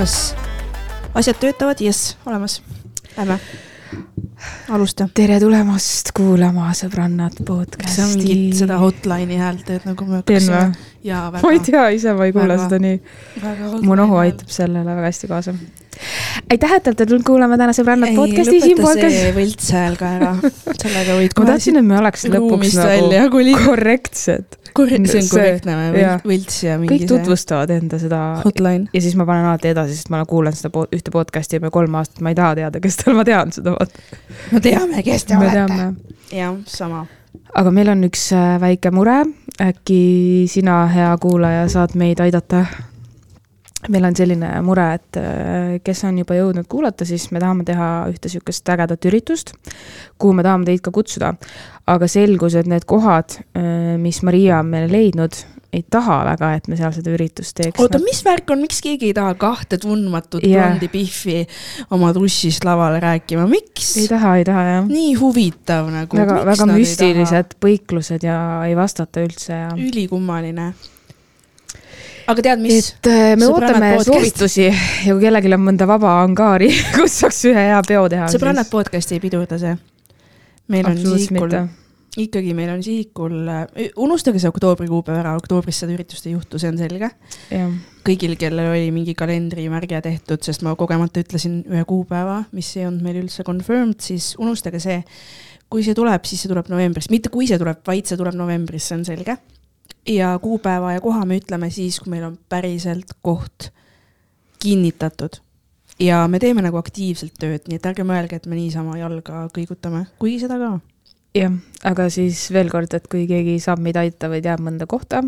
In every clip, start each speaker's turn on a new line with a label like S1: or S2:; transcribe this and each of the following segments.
S1: kas asjad töötavad? jess, olemas. Lähme. alusta.
S2: tere tulemast kuulama Sõbrannad podcasti.
S1: sa mingit seda hotline'i häält teed nagu me
S2: või?
S1: jaa, väga.
S2: ma ei tea, ise ma ei kuule
S1: Väga-
S2: seda nii. mu nohu aitab sellele väga hästi kaasa. Aitäh, et olete tulnud kuulama täna Sõbrannad podcasti siin
S1: lõpeta
S2: podcast.
S1: see võlts hääl ka ära. sellega võid
S2: ma tahtsin, et me oleks lõpuks nagu
S1: kolida.
S2: korrektsed.
S1: Korre- see on
S2: see-
S1: korrektne või võlts ja mingi
S2: kõik tutvustavad enda seda ja siis ma panen alati edasi, sest ma olen kuulanud seda po ühte podcast'i juba kolm aastat, ma ei taha teada, kes tal, ma tean seda,
S1: me teame, kes te
S2: me
S1: olete. jah, sama.
S2: aga meil on üks äh, väike mure, äkki sina, hea kuulaja, saad meid aidata? Meil on selline mure, et äh, kes on juba jõudnud kuulata, siis me tahame teha ühte sihukest ägedat üritust, kuhu me tahame teid ka kutsuda. aga selgus, et need kohad, mis Maria on meile leidnud, ei taha väga, et me seal seda üritust teeks.
S1: oota, mis värk on, miks keegi ei taha kahte tundmatut
S2: Jah.
S1: blondi Biffi oma tussist lavale rääkima, miks?
S2: ei taha, ei taha jah.
S1: nii huvitav nagu.
S2: väga, väga müstilised põiklused ja ei vastata üldse ja.
S1: ülikummaline. Aga tead, mis?
S2: et äh, me
S1: Sõbrannad
S2: ootame
S1: podcast.
S2: soovitusi ja kui kellelgi on mõnda vaba angaari, kus saaks ühe hea peo teha.
S1: sõbrannad podcast'i ei pidurda see. meil on sihikul ikkagi meil on sihikul, unustage see oktoobri kuupäev ära, oktoobris seda üritust ei juhtu, see on selge. kõigil, kellel oli mingi kalendrimärge tehtud, sest ma kogemata ütlesin ühe kuupäeva, mis ei olnud meil üldse confirmed, siis unustage see. kui see tuleb, siis see tuleb novembris, mitte kui see tuleb, vaid see tuleb novembris, see on selge. Ja kuupäeva ja koha me ütleme siis, kui meil on päriselt koht kinnitatud. ja me teeme nagu aktiivselt tööd, nii et ärge mõelge, et me niisama jalga kõigutame, kuigi seda ka.
S2: jah, aga siis veel kord, et kui keegi saab meid aidata või teab mõnda kohta,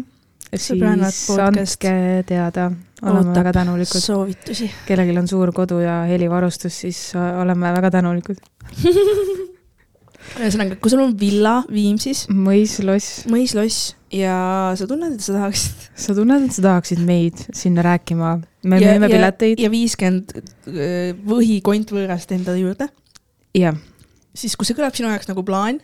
S2: siis andke teada, oleme väga tänulikud.
S1: soovitusi.
S2: kellelgi on suur kodu ja helivarustus, siis oleme väga tänulikud.
S1: ühesõnaga, kui sul on villa Viimsis,
S2: mõis, loss,
S1: mõisloss ja sa tunned, et sa tahaksid
S2: sa tunned, et sa tahaksid meid sinna rääkima? me
S1: ja,
S2: müüme pileteid.
S1: ja viiskümmend võhi kontvõõrast enda juurde,
S2: jah,
S1: siis kui see kõlab sinu jaoks nagu plaan,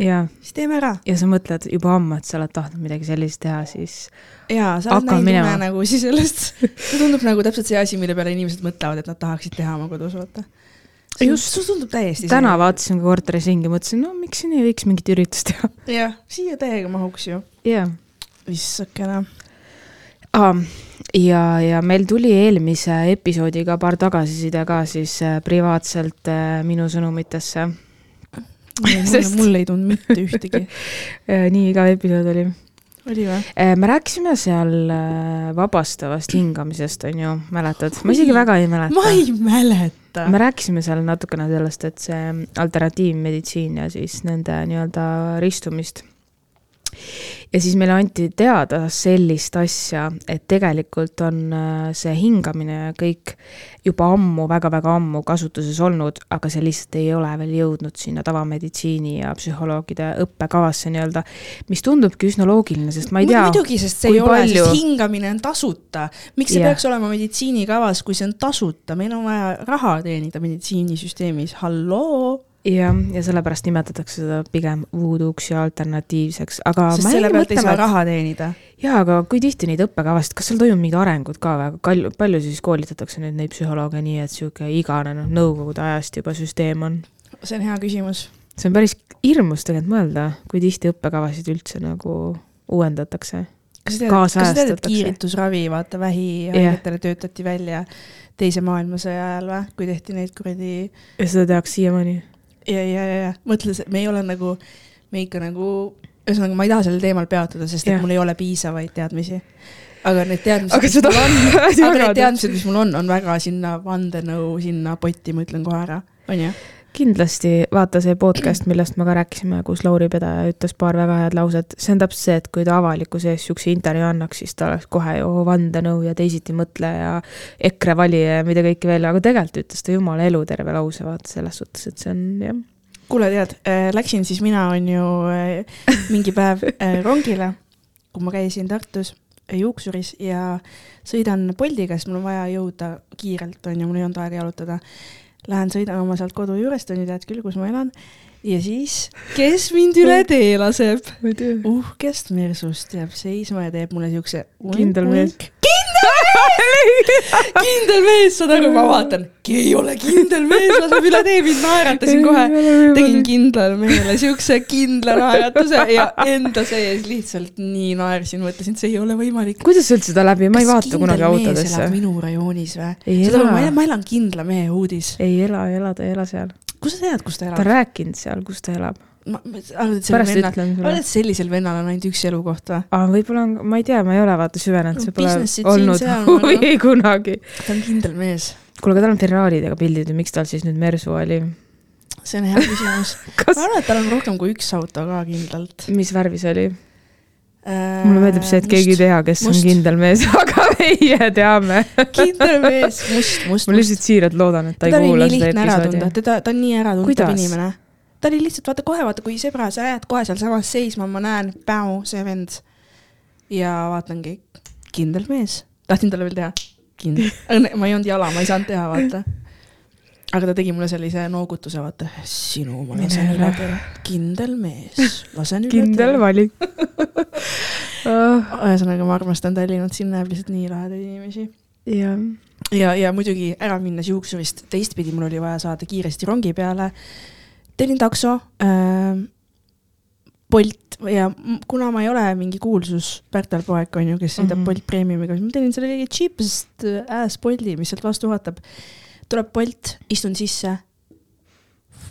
S2: ja,
S1: siis teeme ära.
S2: ja sa mõtled juba ammu, et sa oled tahtnud midagi sellist teha, siis
S1: ja sa oled näinud
S2: minema.
S1: unenägusid sellest. see tundub nagu täpselt see asi, mille peale inimesed mõtlevad, et nad tahaksid teha oma kodus, vaata.
S2: Just.
S1: sul tundub täiesti.
S2: täna. vaatasin ka korteris ringi, mõtlesin, no miks siin ei võiks mingit üritust teha.
S1: jah, siia täiega mahuks ju.
S2: jah.
S1: issakene.
S2: ja, ja meil tuli eelmise episoodiga paar tagasiside ka siis äh, privaatselt äh, minu sõnumitesse. Sest-
S1: mul ei tulnud mitte ühtegi.
S2: Äh, nii igav episood oli.
S1: oli või?
S2: me rääkisime seal vabastavast hingamisest, on ju, mäletad? ma isegi väga ei mäleta.
S1: ma ei mäleta.
S2: Me rääkisime seal natukene sellest, et see alternatiivmeditsiin ja siis nende nii-öelda ristumist. Ja siis meile anti teada sellist asja, et tegelikult on äh, see hingamine ja kõik juba ammu väga,, väga-väga ammu kasutuses olnud, aga see lihtsalt ei ole veel jõudnud sinna tavameditsiini ja psühholoogide õppekavasse nii-öelda, mis tundubki üsna loogiline, sest ma ei tea,
S1: muidugi, sest see ei ole,
S2: palju-
S1: sest hingamine on tasuta. miks see
S2: Jah.
S1: peaks olema meditsiinikavas, kui see on tasuta, meil on vaja raha teenida meditsiinisüsteemis, halloo.
S2: jah, ja sellepärast nimetatakse seda pigem voodooks ja alternatiivseks, aga
S1: sest selle pealt ei saa raha teenida.
S2: jaa, aga kui tihti neid õppekavasid, kas seal toimub mingid arengud ka väga palju, palju siis koolitatakse nüüd neid psühholooge nii, et sihuke igane noh, nõukogude ajast juba süsteem on?
S1: see on hea küsimus.
S2: see on päris hirmus tegelikult mõelda, kui tihti õppekavasid üldse nagu uuendatakse.
S1: kas sa tead, kas sa tead, et kiiritusravi, vaata vähihaigetele töötati välja teise maailmasõja ajal või, kui tehti neid kuradi
S2: ja seda tehakse siiamaani.
S1: ja, ja, ja, ja mõtle, me ei ole nagu, me ikka nagu, ühesõnaga ma ei taha sellel teemal peatuda, sest et
S2: Jah.
S1: mul ei ole piisavaid teadmisi. aga need teadmised, mis mul on, aga need teadmised, mis mul on, on väga sinna vandenõu, sinna potti, ma ütlen kohe ära, onju.
S2: Kindlasti vaata see podcast, millest me ka rääkisime, kus Lauri Pedaja ütles paar väga head lauset, see on täpselt see, et kui ta avalikkuse ees siukse intervjuu annaks, siis ta oleks kohe ju vandenõu ja teisitimõtleja ja EKRE valija ja mida kõike veel, aga tegelikult ütles ta jumala eluterve lause, vaata selles suhtes, et see on jah.
S1: kuule, tead äh,, läksin siis mina on ju äh, mingi päev äh, rongile, kui ma käisin Tartus juuksuris ja sõidan Boltiga, sest mul on vaja jõuda kiirelt, on ju, mul ei olnud aega jalutada. Lähen sõidan oma sealt kodu juurest, on ju, tead küll, kus ma elan. Ja siis, kes mind üle tee laseb? uhkest mersust jääb seisma ja teeb mulle siukse.
S2: Kindel mees.
S1: kindel kindel mees, saad aru, ma vaatan, ei ole kindel mees, laseb üle tee, mind naeratasin kohe. tegin kindlale mehele siukse kindla naeratuse ja enda sees lihtsalt nii naersin, mõtlesin, et see ei ole võimalik.
S2: kuidas sa üldse seda läbi, ma ei vaata kunagi autodesse.
S1: minu rajoonis või? Saad aru, ma elan kindla mehe uudis.
S2: ei ela, ei ela, ta ei ela seal.
S1: Kust sa tead, kus ta
S2: ta on
S1: elab?
S2: rääkinud seal, kus ta elab. pärast
S1: vennal,
S2: ütlen
S1: arvad,
S2: sulle.
S1: et sellisel vennal on ainult üks elukoht või?
S2: aa, võib-olla on, ma ei tea, ma ei ole vaata süvenenud, see pole olnud huvi kunagi.
S1: ta on kindel mees.
S2: kuule, aga tal on Ferraridega pildid ja miks tal siis nüüd Mersu oli?
S1: see on hea küsimus.
S2: kas
S1: ma, arvan, et tal on rohkem kui üks auto ka kindlalt.
S2: mis värvi see oli? Mulle meeldib see, et keegi ei tea, kes
S1: must.
S2: on kindel mees, aga meie teame.
S1: kindel mees, must, must,
S2: ma
S1: must.
S2: lihtsalt siiralt loodan, et ta
S1: teda
S2: ei kuula seda episoodi.
S1: teda, ta on nii äratuntav inimene. ta oli lihtsalt, vaata kohe, vaata kui sõbra, sa jääd kohe sealsamas seisma, ma näen, päu, see vend. ja vaatangi, kindel mees, tahtsin talle veel teha, kindel, ma ei olnud jala, ma ei saanud teha, vaata. Aga ta tegi mulle sellise noogutuse, vaata, sinu ma lasen üle tee, kindel mees, lasen üle
S2: kindel
S1: tee.
S2: valik oh.
S1: ühesõnaga, ma armastan Tallinnat, siin näeb lihtsalt nii lahedaid inimesi
S2: jah,
S1: ja, ja muidugi ära minnes juuksurist teistpidi, mul oli vaja saada kiiresti rongi peale. tellin takso äh,. Bolt ja kuna ma ei ole mingi kuulsus Pärtel poeg on ju, kes sõidab mm. -hmm. Bolt Premiumiga, siis ma tellin selle kõige cheapest äh, ass Bolti, mis sealt vastu vaatab. Tuleb Bolt, istun sisse.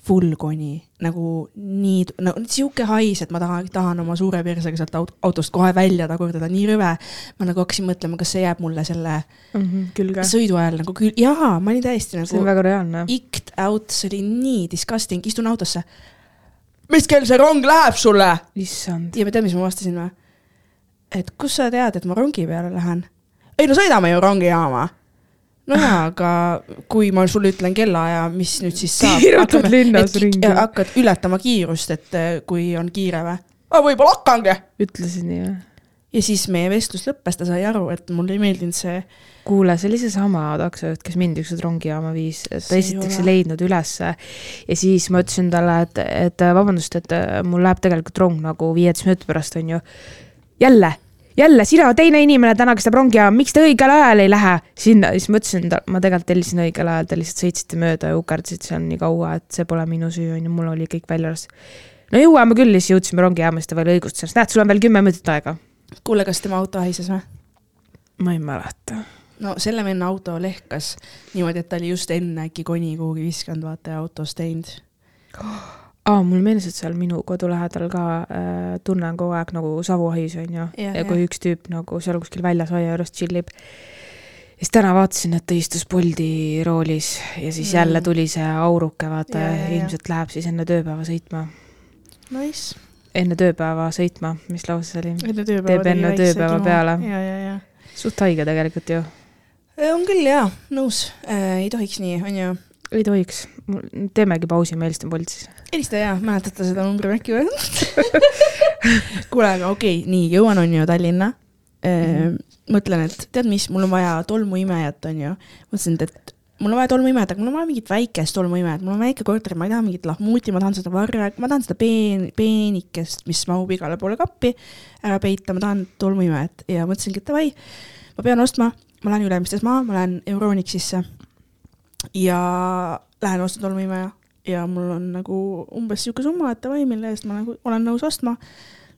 S1: Full koni nagu nii, no sihuke hais, et ma tahan, tahan oma suure persega sealt aut- autost kohe välja tagurdada, nii rõve. ma nagu hakkasin mõtlema, kas see jääb mulle selle
S2: külge.
S1: sõidu ajal nagu küll, jaa, ma olin täiesti
S2: see on
S1: nagu
S2: väga reaalne.
S1: ikt out, see oli nii disgusting, istun autosse. mis kell see rong läheb sulle?
S2: issand.
S1: ja tead, mis ma vastasin või? et kust sa tead, et ma rongi peale lähen? ei no sõidame ju rongijaama. No jaa, aga kui ma sulle ütlen kellaaja, mis nüüd siis saab?
S2: Tiirutad linnas ringi.
S1: hakkad ületama kiirust, et eh, kui on kiire või? võib-olla hakkangi.
S2: ütlesid nii või?
S1: ja siis meie vestlus lõppes, ta sai aru, et mulle ei meeldinud see
S2: kuule, see oli seesama taksojuht, kes mind ükskord rongijaama viis, ta esiteks ei leidnud ülesse ja siis ma ütlesin talle, et, et vabandust, et äh, mul läheb tegelikult rong nagu viieteist minuti pärast, on ju. jälle, jälle, sina teine inimene täna, kes läheb rongijaama, miks te õigel ajal ei lähe sinna, siis ma ütlesin, ma tegelikult tellisin õigel ajal, te lihtsalt sõitsite mööda ja ukerdasite seal nii kaua, et see pole minu süü, on ju, mul oli kõik väljas. no jõuame küll, siis jõudsime rongijaama, siis ta veel õigustas ennast, näed, sul on veel kümme minutit aega.
S1: kuule, kas tema auto haises või?
S2: ma ei mäleta.
S1: no selle venna auto lehkas niimoodi, et ta oli just enne äkki koni kuhugi viskanud, vaata ja autos teinud.
S2: aa, mul meenus, et seal minu kodu lähedal ka äh, tunnen kogu aeg nagu savuhais on ju,
S1: Jah,
S2: ja kui üks tüüp nagu seal kuskil väljas aia juures tšillib. ja siis täna vaatasin, et ta istus Boldi roolis ja siis
S1: Mm.
S2: jälle tuli see auruke, vaata
S1: Ja, ja, ja.
S2: ilmselt läheb siis enne tööpäeva sõitma.
S1: Nice.
S2: enne tööpäeva sõitma, mis lause see oli? Teeb enne tööpäeva peale.
S1: ja, ja, ja.
S2: suht haige tegelikult ju.
S1: on küll jaa, nõus äh,, ei tohiks nii, on ju.
S2: Ei tohiks, teemegi pausi, ma helistan siis.
S1: helista jaa, mäletate seda numbrimärki või? kuule, aga okei okay,, nii jõuan on ju Tallinna
S2: Mhm.
S1: mõtlen, et tead mis, mul on vaja tolmuimejat, on ju. mõtlesin, et mul on vaja tolmuimejat, aga mul on vaja mingit väikest tolmuimejat, mul on väike korter, ma ei taha mingit lahmuuti, ma tahan seda varra, ma tahan seda peen, peenikest, mis mahub igale poole kappi ära peita, ma tahan tolmuimejat ja mõtlesingi, et davai, ma pean ostma, ma lähen Ülemistes maha, ma lähen Euronixisse ja lähen ostan tolmuimeja ja mul on nagu umbes niisugune summa, et davai, mille eest ma nagu olen nõus ostma.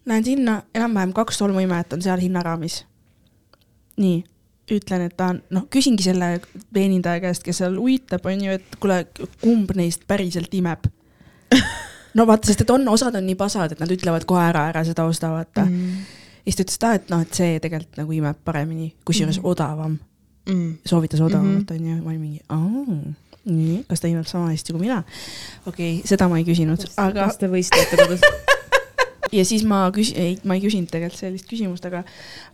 S1: Lähen sinna, enam-vähem kaks tolmuimejat on seal hinnaraamis. nii, ütlen, et tahan, noh, küsingi selle teenindaja käest, kes seal uitab, on ju, et kuule, kumb neist päriselt imeb. no vaata, sest et on, osad on nii pasad, et nad ütlevad kohe ära, ära seda osta, vaata mm..
S2: Mm.
S1: ja siis ta ütles, et aa, et noh, et see tegelikult nagu imeb paremini, kusjuures mm. odavam,
S2: Mm.
S1: soovitas odavamat
S2: Mhm.
S1: onju mm -hmm., ma olin mingi, aa, nii, kas ta imeb sama hästi kui mina? okei okay,, seda ma ei küsinud, aga
S2: kas te võistlete kodus?
S1: ja siis ma küsin, ei, ma ei küsinud tegelikult sellist küsimust, aga,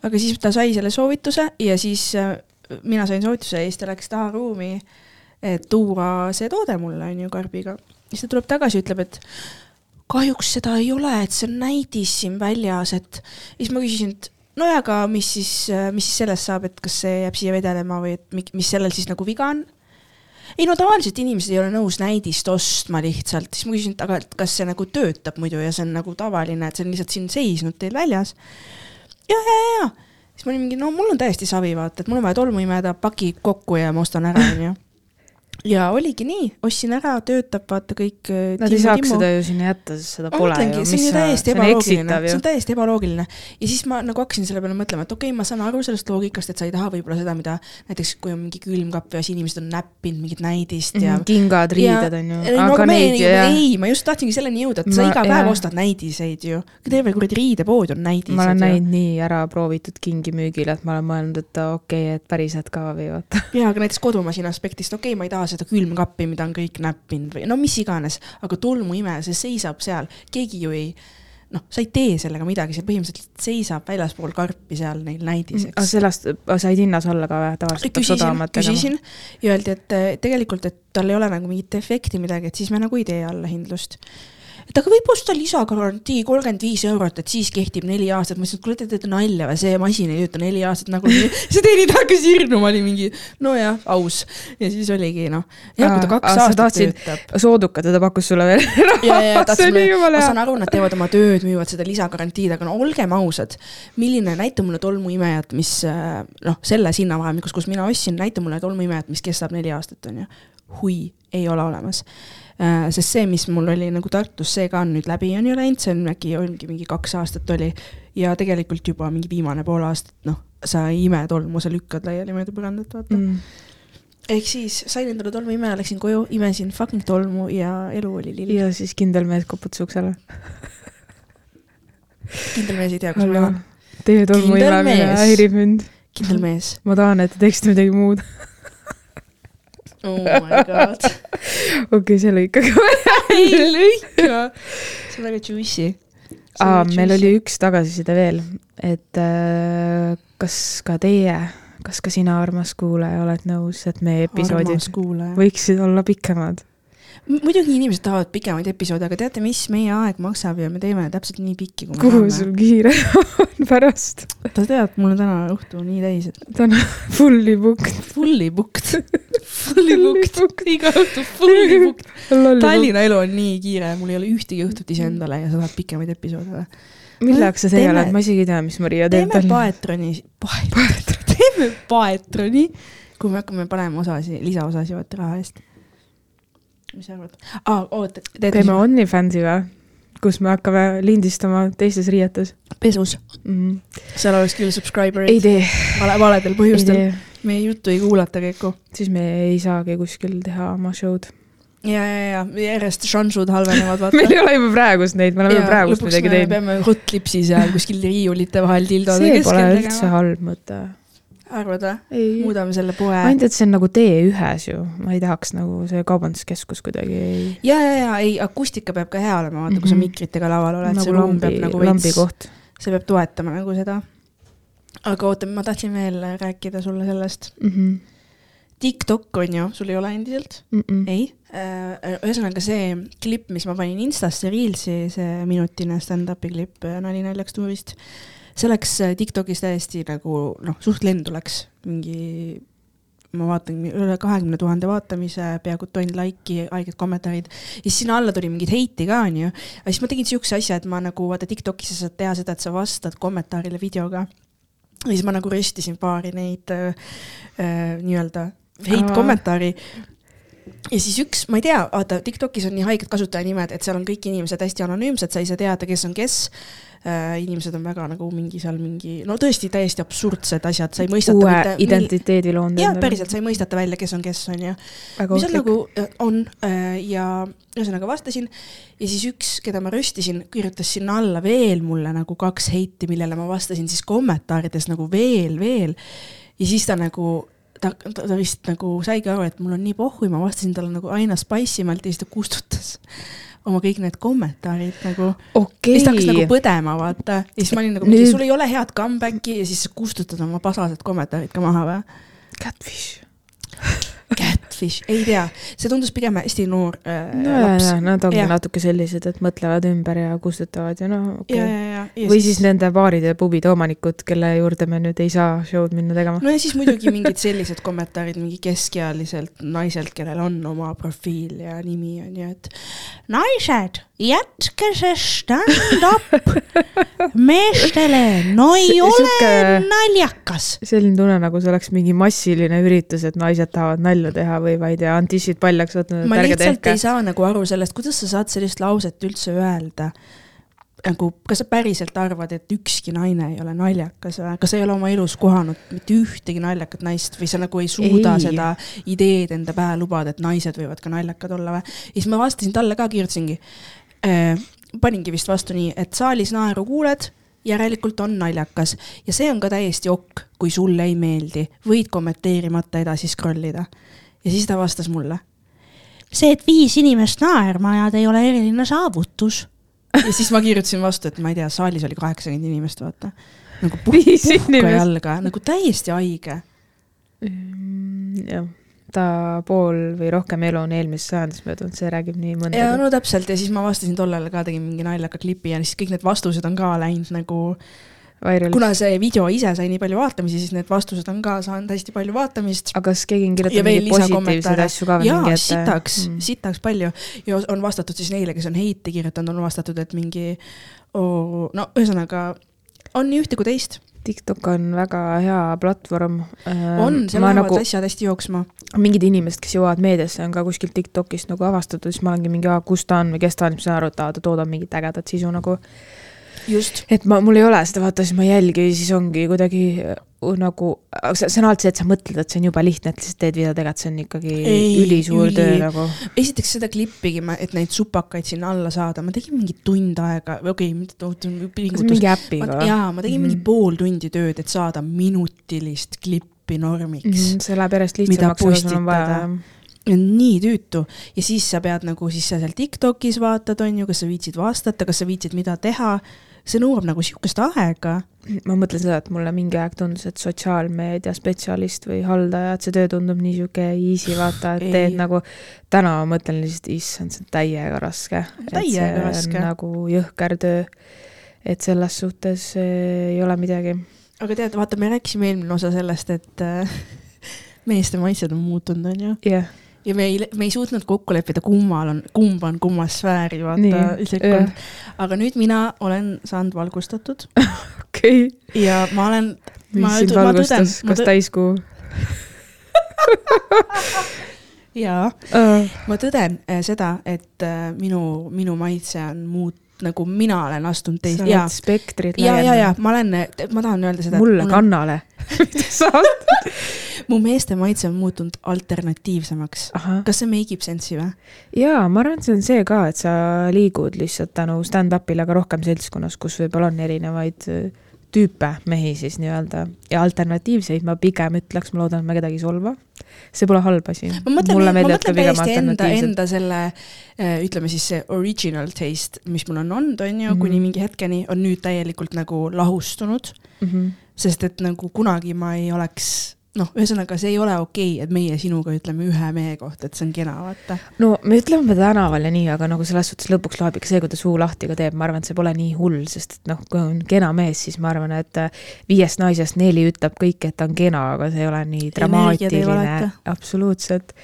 S1: aga siis ta sai selle soovituse ja siis äh, mina sain soovituse ja siis ta läks taha ruumi, et tuua see toode mulle, on ju, karbiga. siis ta tuleb tagasi, ütleb, et kahjuks seda ei ole, et see on näidis siin väljas, et siis ma küsisin, et no ja aga mis siis, mis siis sellest saab, et kas see jääb siia vedelema või et mi- mis sellel siis nagu viga on? ei no tavaliselt inimesed ei ole nõus näidist ostma lihtsalt, siis ma küsisin, et aga et kas see nagu töötab muidu ja see on nagu tavaline, et see on lihtsalt siin seisnud teil väljas. ja, ja, ja, siis ma olin mingi, no mul on täiesti savi, vaata, et mul on vaja tolmu imeda, paki kokku ja ma ostan ära, onju ja oligi nii, ostsin ära, töötab, vaata kõik.
S2: Äh, Nad ei saaks seda ju sinna jätta, sest seda pole
S1: ju. see on ju täiesti ebaloogiline, see on täiesti ebaloogiline. ja siis ma nagu hakkasin selle peale mõtlema, et okei okay,, ma saan aru sellest loogikast, et sa ei taha võib-olla seda, mida näiteks kui on mingi külmkapp ja siis inimesed on näppinud mingit näidist ja mm. -hmm,
S2: kingad, riided on ju.
S1: No, aga neid ja. ei, ma just tahtsingi selleni jõuda, et ma, sa iga päev jah. ostad näidiseid ju. terve kuradi riidepood on näidised.
S2: ma olen näinud nii ära proovitud kingi müügil, et ma olen mõelnud, et okei okay,, et päriselt ka või vaata.
S1: jaa, aga näiteks kodumasina aspektist, okei okay,, ma ei taha seda külmkappi mida on kõik näppinud või no mis iganes, aga tolmuimeja, see seisab seal, keegi ju ei noh, sa ei tee sellega midagi, see põhimõtteliselt seisab väljaspool karpi seal neil näidiseks.
S2: aga sellest said hinnas olla ka või, tavaliselt
S1: tegema? küsisin ja öeldi, et tegelikult, et tal ei ole nagu mingit efekti midagi, et siis me nagu ei tee allahindlust et aga võib osta lisagarantii kolmkümmend viis eurot, et siis kehtib neli aastat. ma ütlesin, et kuule, te teete nalja või, see masin ei tööta neli aastat nagu see teenida hakkas hirmuma, oli mingi nojah, aus. ja siis oligi noh, jah, kui ta kaks aa, aastat töötab.
S2: soodukat ja ta pakkus sulle veel
S1: ja, ja tahtsime, ma saan aru, nad teevad oma tööd, müüvad seda lisagarantiid, aga no olgem ausad, milline, näita mulle tolmuimejat, mis äh, noh, selles hinnavahemikus, kus mina ostsin, näita mulle tolmuimejat, mis kestab neli aastat, on ju. hui, ei ole olemas sest see, mis mul oli nagu Tartus, see ka on nüüd läbi, on ju läinud, see on äkki ongi mingi kaks aastat oli ja tegelikult juba mingi viimane pool aastat, noh, sa ei ime tolmu, sa lükkad laiali mööda põrandat, vaata mm. ehk siis sain endale tolmu ime, läksin koju, imesin fucking tolmu ja elu oli lill.
S2: ja siis kindel mees koputas uksele
S1: kindel mees ei tea, kus ma olen.
S2: Teie tolmu imemine häirib mind.
S1: kindel mees.
S2: ma tahan, et te teeksite midagi muud
S1: oh my god.
S2: okei see lõikage välja.
S1: ei lõika. see on väga juicy.
S2: aa, meil oli üks tagasiside veel, et äh, kas ka teie, kas ka sina, armas kuulaja, oled nõus, et meie episoodid võiksid olla pikemad?
S1: muidugi inimesed tahavad pikemaid episoode, aga teate, mis meie aeg maksab ja me teeme täpselt nii pikki, kui me
S2: kuhu tahame. sul kiire on pärast?
S1: sa tead, mul on täna õhtu nii täis,
S2: täna fully booked.
S1: Fully booked Fully booked, iga õhtu fully booked. Tallinna elu on nii kiire, mul ei ole ühtegi õhtut iseendale ja sa tahad pikemaid episoode või?
S2: mille jaoks sa see oled, ma isegi ei tea, mis Maria
S1: teeb. teeme paetroni, paetroni, teeme paetroni, kui me hakkame panema osasi, lisaosasi vaata raha eest mis sa arvad ah,? oota.
S2: teeme OnlyFansi või? Kus me hakkame lindistama teistes riietes.
S1: pesus mm. -hmm. seal oleks küll subscriber'id.
S2: ei tee.
S1: vale, valedel põhjustel. meie juttu ei kuulata käiku.
S2: siis me ei saagi kuskil teha oma show'd
S1: ja, ja, ja järjest šansud halvenevad,
S2: vaata meil ei ole juba praegust neid, me oleme praegust midagi teinud.
S1: peame hot-lipsi seal kuskil riiulite vahel tildode
S2: keskel tegema. see pole üldse halb mõte
S1: arvad või? muudame selle poe.
S2: ainult, et see on nagu T1-s ju, ma ei tahaks nagu see kaubanduskeskus kuidagi
S1: ja, ja, ja ei, akustika peab ka hea olema, vaata mm, -hmm. kui sa mhm. mikritega laval oled
S2: nagu, see ruum peab nagu veits,
S1: see peab toetama nagu seda. aga oota, ma tahtsin veel rääkida sulle sellest
S2: mm. -hmm.
S1: TikTok on ju, sul ei ole endiselt
S2: mm? -mm.
S1: ei? Äh, ühesõnaga see klipp, mis ma panin Instasse Reelsi, see minutine stand-up'i klipp äh, Nali naljaks tuurist see läks äh, Tiktokis täiesti nagu noh, suht lendu läks, mingi ma vaatan üle kahekümne tuhande vaatamise, peaaegu tonn laiki, haiged kommentaarid. ja siis sinna alla tuli mingit heiti ka, onju. aga siis ma tegin siukse asja, et ma nagu vaata Tiktokis sa saad teha seda, et sa vastad kommentaarile videoga. ja siis ma nagu röstisin paari neid äh, äh, nii-öelda heit-kommentaari ja siis üks, ma ei tea, vaata Tiktokis on nii haiged kasutajanimed, et seal on kõik inimesed hästi anonüümsed, sa ei saa teada, kes on kes äh,. inimesed on väga nagu mingi seal mingi, no tõesti täiesti absurdsed asjad, sa ei mõistata.
S2: uue mitte, identiteedi loonud.
S1: jah, päriselt, sa ei mõistata välja, kes on kes, on ju. mis nagu äh, on äh, ja ühesõnaga vastasin ja siis üks, keda ma röstisin, kirjutas sinna alla veel mulle nagu kaks heiti, millele ma vastasin siis kommentaarides nagu veel, veel. ja siis ta nagu ta, ta, ta vist nagu saigi aru, et mul on nii pohhu ja ma vastasin talle nagu aina spice imalt ja siis ta kustutas oma kõik need kommentaarid nagu
S2: okay..
S1: siis ta hakkas nagu põdema, vaata. ja siis ma olin nagu Nüüd..., sul ei ole head comeback'i ja siis kustutad oma pasased kommentaarid ka maha või?
S2: Catfish
S1: Catfish ei tea, see tundus pigem hästi noor äh,
S2: no ja,
S1: laps
S2: ja. nad ongi
S1: Jah.
S2: natuke sellised, et mõtlevad ümber ja kustutavad ja noh,
S1: ja,
S2: okei okay..
S1: ja, ja, ja
S2: või siis nende baaride ja pubide omanikud, kelle juurde me nüüd ei saa show'd minna tegema.
S1: no ja siis muidugi mingid sellised kommentaarid mingi keskealiselt naiselt, kellel on oma profiil ja nimi on ju, et naised, jätke see stand-up meestele, no ei
S2: See-
S1: ole naljakas.
S2: selline tunne, nagu see oleks mingi massiline üritus, et naised tahavad nalja teha või ma ei tea, on tissid paljaks võtnud,
S1: ma lihtsalt
S2: tehke
S1: ei. saa nagu aru sellest, kuidas sa saad sellist lauset üldse öelda nagu, kas sa päriselt arvad, et ükski naine ei ole naljakas või, kas sa ei ole oma elus kohanud mitte ühtegi naljakat naist või sa nagu ei suuda
S2: Ei.
S1: seda ideed enda pähe lubada, et naised võivad ka naljakad olla või? ja siis ma vastasin talle ka, kirjutasingi äh,, paningi vist vastu nii, et saalis naeru kuuled, järelikult on naljakas ja see on ka täiesti ok, kui sulle ei meeldi, võid kommenteerimata edasi scroll ida. Ja siis ta vastas mulle see, et viis inimest naerma ajada, ei ole eriline saavutus. ja siis ma kirjutasin vastu, et ma ei tea, saalis oli kaheksakümmend inimest, vaata. nagu puh-
S2: Viis
S1: puhka
S2: inimest.
S1: jalga, nagu täiesti haige.
S2: Mm, jah, ta pool või rohkem elu on eelmises sajandis möödunud, see räägib nii
S1: ja
S2: mõndagi.
S1: no täpselt ja siis ma vastasin tollele ka, tegin mingi naljaka klipi ja siis kõik need vastused on ka läinud nagu,
S2: Viral.
S1: kuna see video ise sai nii palju vaatamisi, siis need vastused on ka saanud hästi palju vaatamist.
S2: aga kas keegi on kirjutanud mingeid positiivseid asju ka või mingi,
S1: sitaks
S2: Mm.
S1: mm., sitaks palju ja on vastatud siis neile, kes on heiti kirjutanud, on vastatud, et mingi oh,, no ühesõnaga on nii ühte kui teist,
S2: TikTok on väga hea platvorm.
S1: on, seal lähevad
S2: nagu
S1: asjad hästi jooksma.
S2: mingid inimesed, kes jõuavad meediasse, on ka kuskilt TikTokist nagu avastatud, siis ma olengi mingi, kus ta on või kes ta on, siis ma saan aru, et ta toodab mingit ägedat sisu nagu.
S1: just,
S2: et ma, mul ei ole seda, vaata siis ma ei jälgi, siis ongi kuidagi uh, nagu, see see on alati see, et sa mõtled, et see on jube lihtne, et lihtsalt teed video, tegelikult see on ikkagi
S1: Ei,
S2: ülisuur
S1: üli-
S2: töö nagu.
S1: esiteks seda klippigi, et neid supakaid sinna alla saada, ma tegin mingi tund aega, okei okay,, mitte
S2: on
S1: pingutus.
S2: mingi äpiga või?
S1: jaa, ma tegin mm -hmm. mingi
S2: Mhm.
S1: pool tundi tööd, et saada minutilist klippi normiks mm. -hmm.
S2: see läheb järjest lihtsamaks, aga sul on vaja
S1: nii tüütu ja siis sa pead nagu siis sa seal Tiktokis vaatad, on ju, kas sa viitsid vastata, kas sa viitsid mida teha. See nõuab nagu sihukest aega.
S2: ma mõtlen seda, et mulle mingi aeg tundus, et sotsiaalmeedia spetsialist või haldaja, et see töö tundub nii sihuke easy, vaata, et
S1: Ei.
S2: teed nagu, täna ma mõtlen lihtsalt, issand, see on täiega raske.
S1: Täiega raske.
S2: nagu jõhker töö. et selles suhtes eh, ei ole midagi.
S1: aga tead, vaata, me rääkisime eelmine osa sellest, et äh, meeste maitsed on muutunud, on ju.
S2: jah,
S1: ja me ei, me ei suutnud kokku leppida, kummal on, kumb on kummas sfääri, vaata, sekund. aga nüüd mina olen saanud valgustatud
S2: okei okay..
S1: ja ma olen,
S2: mis sind valgustas, kas täiskuu?
S1: jaa, ma tõden äh, seda, et äh, minu, minu maitse on muut-, nagu mina olen astunud
S2: sa
S1: teist,
S2: oled
S1: jaa,
S2: spektrit
S1: ja, ja, ja ma olen, ma tahan öelda seda.
S2: mulle. kannale. sa oled?
S1: mu meeste maitse on muutunud alternatiivsemaks. kas see make ib sense'i või?
S2: jaa, ma arvan, et see on see ka, et sa liigud lihtsalt tänu stand-up'ile ka rohkem seltskonnas, kus võib-olla on erinevaid äh, tüüpe mehi siis nii-öelda ja alternatiivseid ma pigem ütleks, ma loodan, et ma kedagi ei solva. see pole halb asi.
S1: ma mõtlen, ma mõtlen täiesti enda, enda selle, ütleme siis see original taste, mis mul on olnud, on ju, kuni
S2: Mhm.
S1: mingi hetkeni on nüüd täielikult nagu lahustunud,
S2: mm. -hmm.
S1: sest et nagu kunagi ma ei oleks, noh, ühesõnaga see ei ole okei okay,, et meie sinuga ütleme ühe mehe kohta, et see on kena, vaata.
S2: no me ütleme tänaval ja nii, aga nagu selles suhtes lõpuks loeb ikka see, kui ta suu lahti ka teeb, ma arvan, et see pole nii hull, sest et noh, kui on kena mees, siis ma arvan, et äh, viiest naisest neli ütleb kõik, et ta on kena, aga see ei ole nii dramaatiline absoluutselt.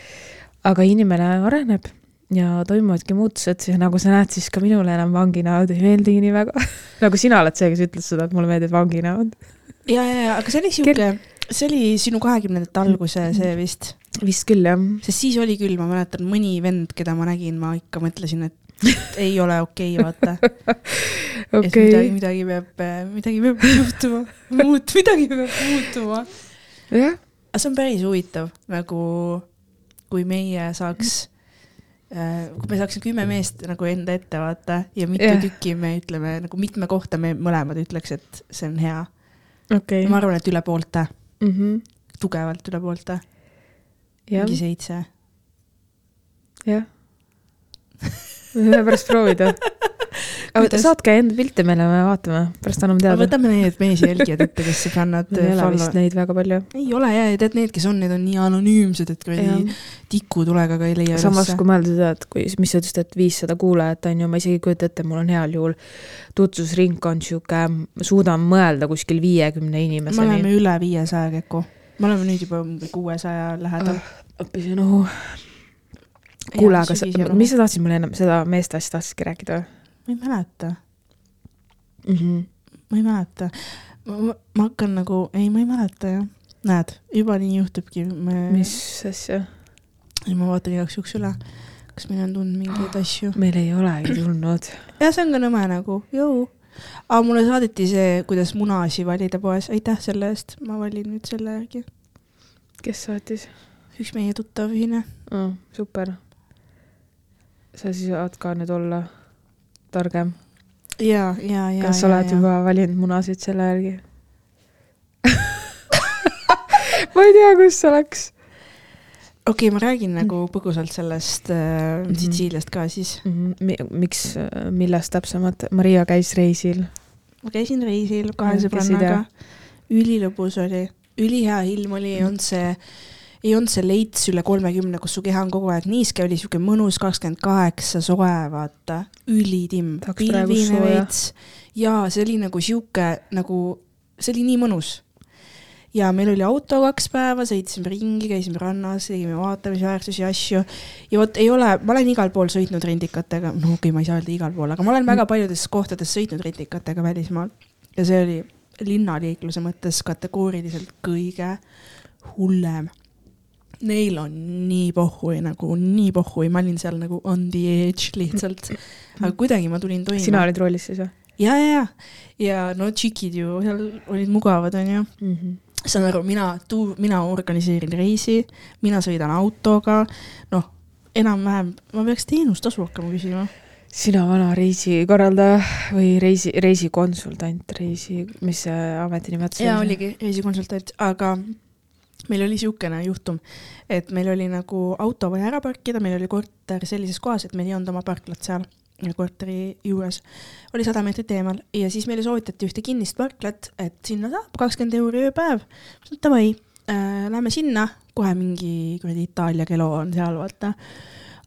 S2: aga inimene areneb ja toimuvadki muutused ja nagu sa näed, siis ka minule enam vanginäod ei meeldigi nii väga. nagu sina oled see, kes ütles seda, et mulle meeldivad vanginäod.
S1: ja, ja, ja, aga see oli sihuke, see oli sinu kahekümnendate alguse see vist,
S2: vist küll jah.
S1: sest siis oli küll, ma mäletan, mõni vend, keda ma nägin, ma ikka mõtlesin, et ei ole okei okay,, vaata. et midagi, midagi peab, midagi peab juhtuma, muut-, midagi peab muutuma.
S2: jah,
S1: aga see on päris huvitav, nagu kui meie saaks, kui me saaksime kümme meest nagu enda ette vaata ja mitu yeah. tükki me ütleme nagu mitme kohta me mõlemad ütleks, et see on hea.
S2: okei.
S1: ma arvan, et üle poolte,
S2: Mhm.
S1: tugevalt üle poolte, mingi, seitse.
S2: jah. võime pärast proovida. saatke enda pilte meile, me vaatame, pärast anname teada.
S1: võtame need meesi jälgijad ette, kes fännad.
S2: ei ole vist neid väga palju.
S1: ei ole ja, ja tead, need, kes on, need on nii anonüümsed, et kuradi tikutulega ka ei leia
S2: samas, kui mõelda seda, et kui, mis sa ütlesid, et viissada kuulajat on ju, ma isegi ei kujuta ette, mul on heal juhul tutvusringkond sihuke, suudan mõelda kuskil viiekümne inimeseni.
S1: me oleme üle viiesaja Keku, me oleme nüüd juba kuuesaja lähedal
S2: oh,. õppisin, kuule, aga sa, mis sa tahtsid mulle ennem, seda meeste asja tahtsidki rääkida või?
S1: Ma ei mäleta
S2: mm. -hmm.
S1: ma ei mäleta. ma hakkan nagu, ei, ma ei mäleta jah. näed, juba nii juhtubki me....
S2: mis asja?
S1: ei, ma vaatan igaks juhuks üle, kas meil on tulnud mingeid asju.
S2: meil ei olegi tulnud.
S1: jah, see on ka nõme nagu, jõu. aga mulle saadeti see, kuidas munasi valida poes, aitäh selle eest, ma valin nüüd selle järgi.
S2: kes saatis?
S1: üks meie tuttav ühine
S2: oh,. super. sa siis saad ka nüüd olla targem.
S1: ja, ja, ja.
S2: kas sa oled ja, juba valinud munasid selle järgi ma ei tea, kus see läks.
S1: okei okay,, ma räägin nagu põgusalt sellest äh, mm -hmm. Sitsiiliast ka siis
S2: mm. -hmm. miks, millest täpsemalt? Maria käis reisil.
S1: ma käisin reisil kahe sõbrannaga. ülilõbus oli, ülihea ilm oli, ei olnud see äh, ei olnud see leits üle kolmekümne, kus su keha on kogu aeg niiske, oli sihuke mõnus kakskümmend kaheksa, soe, vaata, ülitimm, pilvine veits ja see oli nagu sihuke nagu, see oli nii mõnus. ja meil oli auto kaks päeva, sõitsime ringi, käisime rannas, tegime vaatamisväärtusi, asju. Ja vot ei ole, ma olen igal pool sõitnud rendikatega, no okei okay,, ma ei saa öelda igal pool, aga ma olen väga paljudes kohtades sõitnud rendikatega välismaal. Ja see oli linnaliikluse mõttes kategooriliselt kõige hullem neil on nii pohhui nagu, nii pohhui, ma olin seal nagu on the edge lihtsalt. aga kuidagi ma tulin toime.
S2: sina olid rollis siis või?
S1: ja, ja, ja, ja no tšikid ju seal olid mugavad, onju mm. -hmm. saan aru, mina, mina organiseerin reisi, mina sõidan autoga, noh, enam-vähem, ma peaks teenustasu hakkama küsima
S2: sina vana reisikorraldaja või reisi, reisikonsultant, reisi, mis see ametinimetus
S1: oli? jaa, oligi reisikonsultant, aga meil oli niisugune juhtum, et meil oli nagu auto vaja ära parkida, meil oli korter sellises kohas, et meil ei olnud oma parklat seal korteri juures, oli sada meetrit eemal ja siis meile soovitati ühte kinnist parklat, et sinna saab kakskümmend euri ööpäev. Davai äh,, lähme sinna, kohe mingi kuradi Itaalia kelo on seal, vaata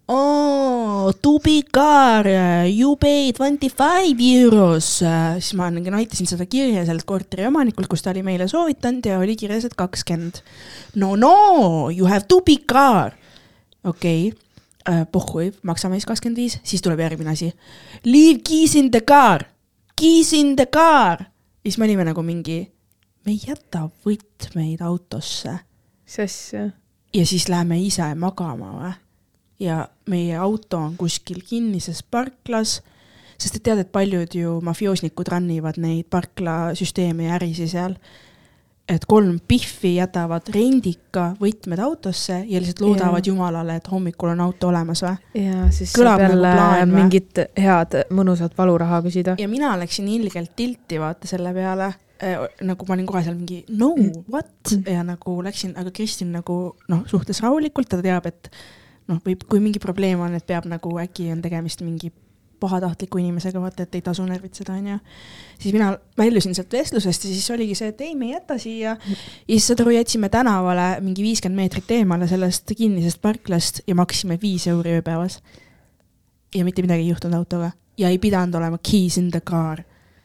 S1: oh, to be car, you pay twenty five euros. siis ma nagu näitasin seda kirja sellelt korteri omanikult, kus ta oli meile soovitanud ja oli kirjas, et kakskümmend. no no, you have to be car. okei okay. äh,, pohhui, maksame siis kakskümmend viis, siis tuleb järgmine asi. Leave keys in the car, keys in the car. siis me olime nagu mingi, me ei jäta võtmeid autosse.
S2: mis asja?
S1: ja siis läheme ise magama või? Ja meie auto on kuskil kinnises parklas, sest et tead, et paljud ju mafioosnikud run ivad neid parklasüsteeme ja ärisi seal. et kolm pihvi jätavad rendika võtmed autosse ja lihtsalt loodavad ja. jumalale, et hommikul on auto olemas või?
S2: ja siis Kõlab jälle nagu mingit head mõnusat valuraha küsida.
S1: ja mina läksin ilgelt tilti vaata selle peale äh, nagu ma olin kohe seal mingi no what mm. ja nagu läksin, aga Kristin nagu noh, suhtles rahulikult, ta teab, et noh, võib, kui mingi probleem on, et peab nagu äkki on tegemist mingi pahatahtliku inimesega, vaata, et ei tasu närvitseda, onju. siis mina väljusin sealt vestlusest ja siis oligi see, et ei, me ei jäta siia. ja siis aru, jätsime tänavale mingi viiskümmend meetrit eemale sellest kinnisest parklast ja maksime viis euri ööpäevas. ja mitte midagi ei juhtunud autoga ja ei pidanud olema keys in the car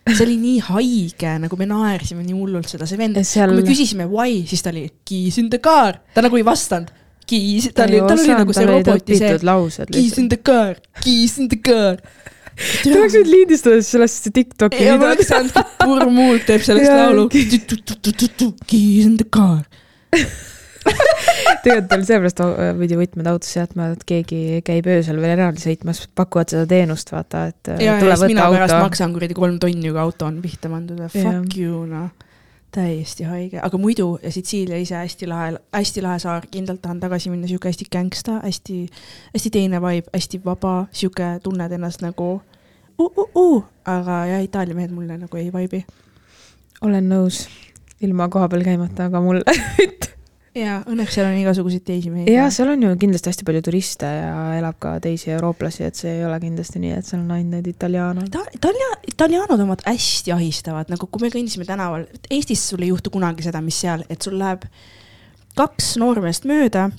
S1: see oli nii haige, nagu me naersime nii hullult seda, see vend seal..., kui me küsisime why, siis ta oli keys in the car, ta nagu ei vastanud keys, tal oli, tal oli nagu see roboti see keys in the car, keys in the car.
S2: Te oleks võinud lindistada sellest Tiktoki.
S1: ja ma oleks saanud, Purr Muult teeb sellest laulu. Keys in the car
S2: tegelikult oli seepärast pidi võtmed autosse jätma, et keegi käib öösel veel eraldi sõitmas, pakuvad seda teenust, vaata, et.
S1: ja, ja siis mina pärast maksan kuradi kolm tonni, kui auto on pihta pandud, fuck you noh täiesti haige, aga muidu Sitsiilia ise hästi lahe, hästi lahe saar, kindlalt tahan tagasi minna, sihuke hästi gängsta, hästi, hästi teine vibe, hästi vaba, sihuke tunned ennast nagu uh, uh, uh. aga jah, Itaalia mehed mulle nagu ei vibe'i.
S2: olen nõus, ilma koha peal käimata, aga mulle
S1: ja õnneks seal on igasuguseid teisi mehi.
S2: ja seal on ju kindlasti hästi palju turiste ja elab ka teisi eurooplasi, et see ei ole kindlasti nii, et seal on ainult need italianod.
S1: Ita-, Italia, italianod omad hästi ahistavad, nagu kui me kõndisime tänaval, Eestis sul ei juhtu kunagi seda, mis seal, et sul läheb kaks noormeest mööda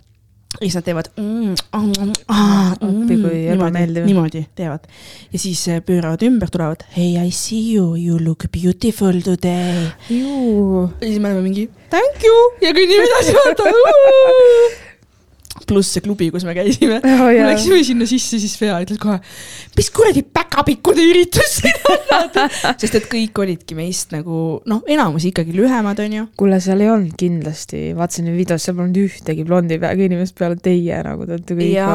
S1: ja siis nad teevad mm, mm, mm,
S2: Appi, kui ebameeldiv.
S1: niimoodi teevad ja siis äh, pööravad ümber, tulevad hey I see you, you look beautiful today. ja siis me oleme mingi thank you ja kõnnime edasi, vaata. Pluss see klubi, kus me käisime
S2: Oh, jaa.
S1: läksime sinna sisse, siis Fea ütles kohe, mis kuradi päkapikkude üritus siin on, sest et kõik olidki meist nagu noh, enamus ikkagi lühemad, onju.
S2: kuule, seal ei olnud kindlasti, vaatasin videos, seal polnud ühtegi blondi peaga inimest peale teie nagu te olete kõik
S1: ja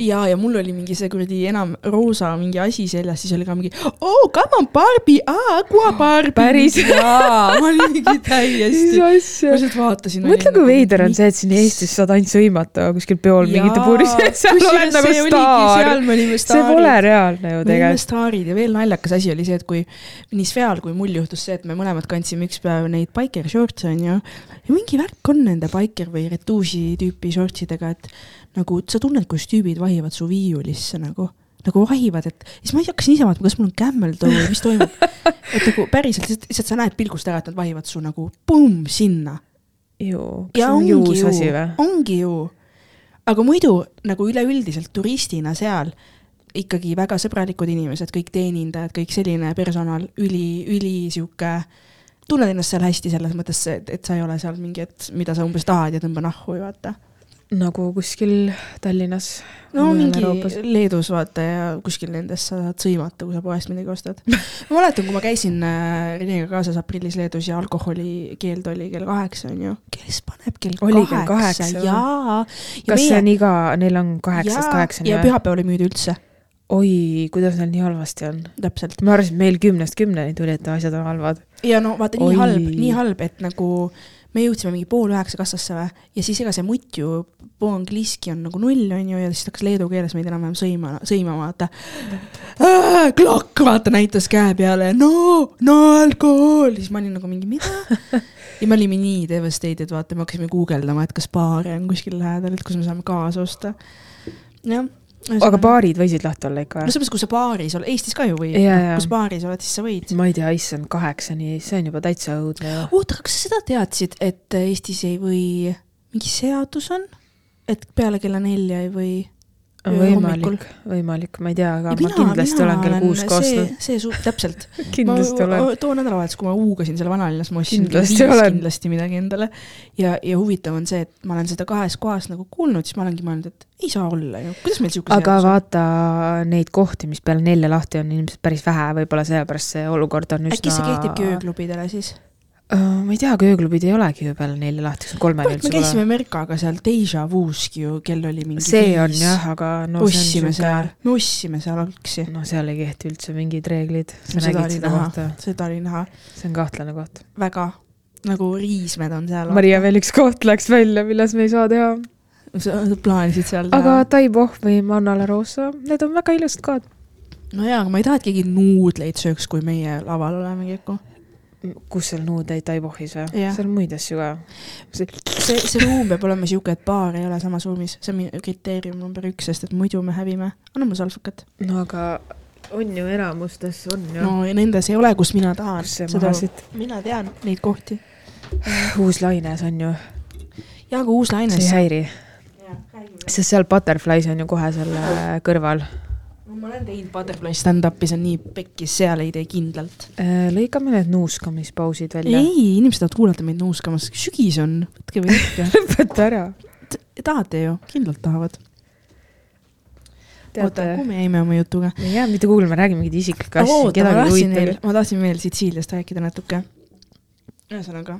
S1: ja, ja mul oli mingi see kuradi enam roosa mingi asi seljas, siis oli ka mingi oh, come on Barbi, aqua Barbi.
S2: Päris?
S1: jaa, ma olin mingi täiesti, ma lihtsalt vaatasin.
S2: mõtle, kui veider on see, et siin Eestis saad ainult sõimata kuskil peol mingite puuride, seal oled nagu staar. see pole reaalne ju
S1: me olime
S2: tegelikult.
S1: staarid ja veel naljakas asi oli see, et kui nii Sveal kui mul juhtus see, et me mõlemad kandsime üks päev neid biker shorts'e onju. ja mingi värk on nende biker või retuusi tüüpi shortsidega, et nagu sa tunned, kuidas tüübid vahivad su viiulisse nagu nagu vahivad, et siis ma hakkasin ise vaatama, kas mul on toe või mis toimub. et nagu päriselt lihtsalt, lihtsalt sa näed pilgust ära, et nad vahivad su nagu pumm sinna.
S2: ju, kas see on
S1: ongi
S2: juus
S1: ju
S2: asi või?,
S1: ongi ju. Aga muidu nagu üleüldiselt turistina seal ikkagi väga sõbralikud inimesed, kõik teenindajad, kõik selline personal, üli, üli sihuke, tunned ennast seal hästi selles mõttes, et, et sa ei ole seal mingi, et mida sa umbes tahad ja tõmba nahhu, vaata.
S2: Nagu kuskil Tallinnas.
S1: no mingi Leedus vaata ja kuskil nendes sa saad sõimata, kui sa poest midagi ostad. ma mäletan, kui ma käisin äh, Renega kaasas aprillis Leedus ja alkoholi keeld oli kell kaheksa, onju. kes paneb kell
S2: Oli
S1: kaheksa
S2: kaheksa,?
S1: jaa.
S2: kas see on iga, neil on kaheksast kaheksani
S1: ja
S2: või?
S1: pühapäeval ei müüda üldse,
S2: oi, kuidas neil nii halvasti on?
S1: täpselt.
S2: ma arvasin, et meil kümnest kümneni tuli, et asjad on halvad.
S1: ja no vaata, nii halb, nii halb, et nagu me jõudsime mingi pool üheksa kassasse või ja siis ega see mutt ju, Poangliski on nagu null, onju, ja siis ta hakkas leedu keeles meid enam-vähem sõima, sõimama, vaata. klokk, vaata, näitas käe peale, no, no alkohol, siis ma olin nagu mingi mida. ja me olime nii devastated, vaata, me hakkasime guugeldama, et kas baare on kuskil lähedal, et kus me saame kaasa osta. jah.
S2: Aga baarid võisid lahti olla ikka
S1: no? selles mõttes, kui sa baaris oled, Eestis ka ju võib, kus baaris oled, siis sa võid.
S2: ma ei tea, issand, kaheksani, see on juba täitsa õudne
S1: oota, kas sa seda teadsid, et Eestis ei või, mingi seadus on, et peale kella nelja ei või?
S2: võimalik, võimalik, ma ei tea, aga ma kindlasti olen kell kuus koostanud.
S1: see, see, täpselt.
S2: kindlasti olen.
S1: too nädalavahetus, kui ma huugasin seal vanalinnas, ma ostsin
S2: Kindlasti
S1: kindlasti, midagi endale. ja, ja huvitav on see, et ma olen seda kahes kohas nagu kuulnud, siis ma olengi mõelnud, et ei saa olla ju, kuidas meil siuke
S2: aga vaata neid kohti, mis peale nelja lahti on ilmselt päris vähe, võib-olla sellepärast see olukord on üsna.
S1: äkki see kehtibki ööklubidele siis?
S2: Ma ei tea, aga ööklubid ei olegi ju peale nelja lahti, kas on kolmeni
S1: kurat, me käisime Merkaga seal Deja Vu'ski ju, kell oli mingi
S2: see on
S1: viis.
S2: jah, aga no
S1: ostsime
S2: see
S1: seal
S2: on,
S1: me ostsime seal algsi.
S2: no seal ei kehti üldse mingid reeglid, sa
S1: seda oli näha seda oli näha
S2: see on kahtlane koht.
S1: väga, nagu riismed on seal.
S2: Maria veel üks koht läks välja, milles me ei saa teha,
S1: sa plaanisid seal
S2: aga
S1: teha?
S2: Taiboh või Manna La Rosa, need on väga ilusad kohad.
S1: no jaa, aga ma ei taha, et keegi nuudleid sööks, kui meie laval oleme kõik.
S2: Kus seal nuudeid Taibohis või?
S1: Jah.
S2: seal on muid asju ka.
S1: see, see ruum peab olema siuke, et baar ei ole samas ruumis, see on minu kriteerium number üks, sest et muidu me hävime. anna mulle salvkat.
S2: no aga on ju enamustes on ju
S1: no ja nendes ei ole, kus mina tahan.
S2: see siit,
S1: mina tean neid kohti.
S2: uus laines on ju,
S1: ja aga uus laine
S2: see ei. häiri, sest seal Butterflies on ju kohe selle kõrval.
S1: Ma olen teinud Butterfly stand-up'i, see on nii pekkis, seal ei tee kindlalt.
S2: lõikame need nuuskamispausid välja.
S1: ei, inimesed tahavad kuulata meid nuuskamas, sügis on, võtke või võtke.
S2: lõpeta ära.
S1: tahate ju, kindlalt tahavad. oota, kuhu me jäime oma jutuga?
S2: me ei jää mitte kuulma, me räägime mingeid isiklikke asju, kedagi ei huvita.,
S1: ma tahtsin veel Sitsiiliast rääkida natuke. ühesõnaga,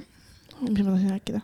S1: mis ma tahtsin rääkida?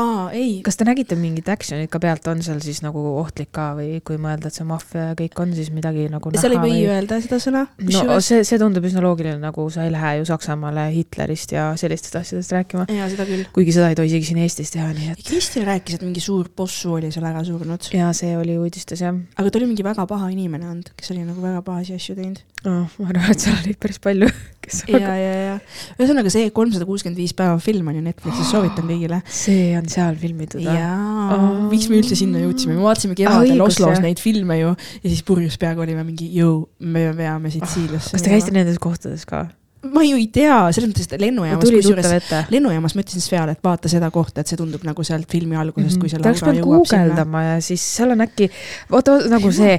S1: aa, ei,
S2: kas te nägite mingit action'it ka pealt, on seal siis nagu ohtlik ka või kui mõelda, et see maffia ja kõik on siis midagi nagu
S1: seal ei või öelda seda sõna.
S2: no see, see tundub üsna loogiline, nagu sa ei lähe ju Saksamaale Hitlerist ja sellistest asjadest rääkima.
S1: jaa, seda küll.
S2: kuigi seda ei tohi isegi siin Eestis teha, nii et.
S1: Kristjan rääkis, et mingi suur bossu oli seal ära surnud,
S2: ja see oli uudistes jah
S1: aga ta oli mingi väga paha inimene olnud, kes oli nagu väga pahasi asju teinud.
S2: oh,. ma arvan, et seal oli päris palju, kes
S1: ja, ja, ja ühesõnaga see kolmsada kuuskümmend viis päeva film on ju Netflixis soovitan kõigile.
S2: see on seal filmitud või?
S1: jaa
S2: Aa.,
S1: miks me üldse sinna jõudsime, me vaatasime
S2: Ah,
S1: kevadel Oslos neid filme ju ja siis purjus peaga olime mingi, jõu, me veame Sitsiiliasse.
S2: Ah, kas te käisite nendes kohtades ka?
S1: Ma ju ei tea, selles mõttes, et lennujaamas, kusjuures lennujaamas ma ütlesin Sveale, et vaata seda kohta, et see tundub nagu sealt filmi algusest, kui see
S2: Mhm. ta oleks
S1: Laura jõuab sinna.
S2: ja siis seal on äkki, vaata nagu see,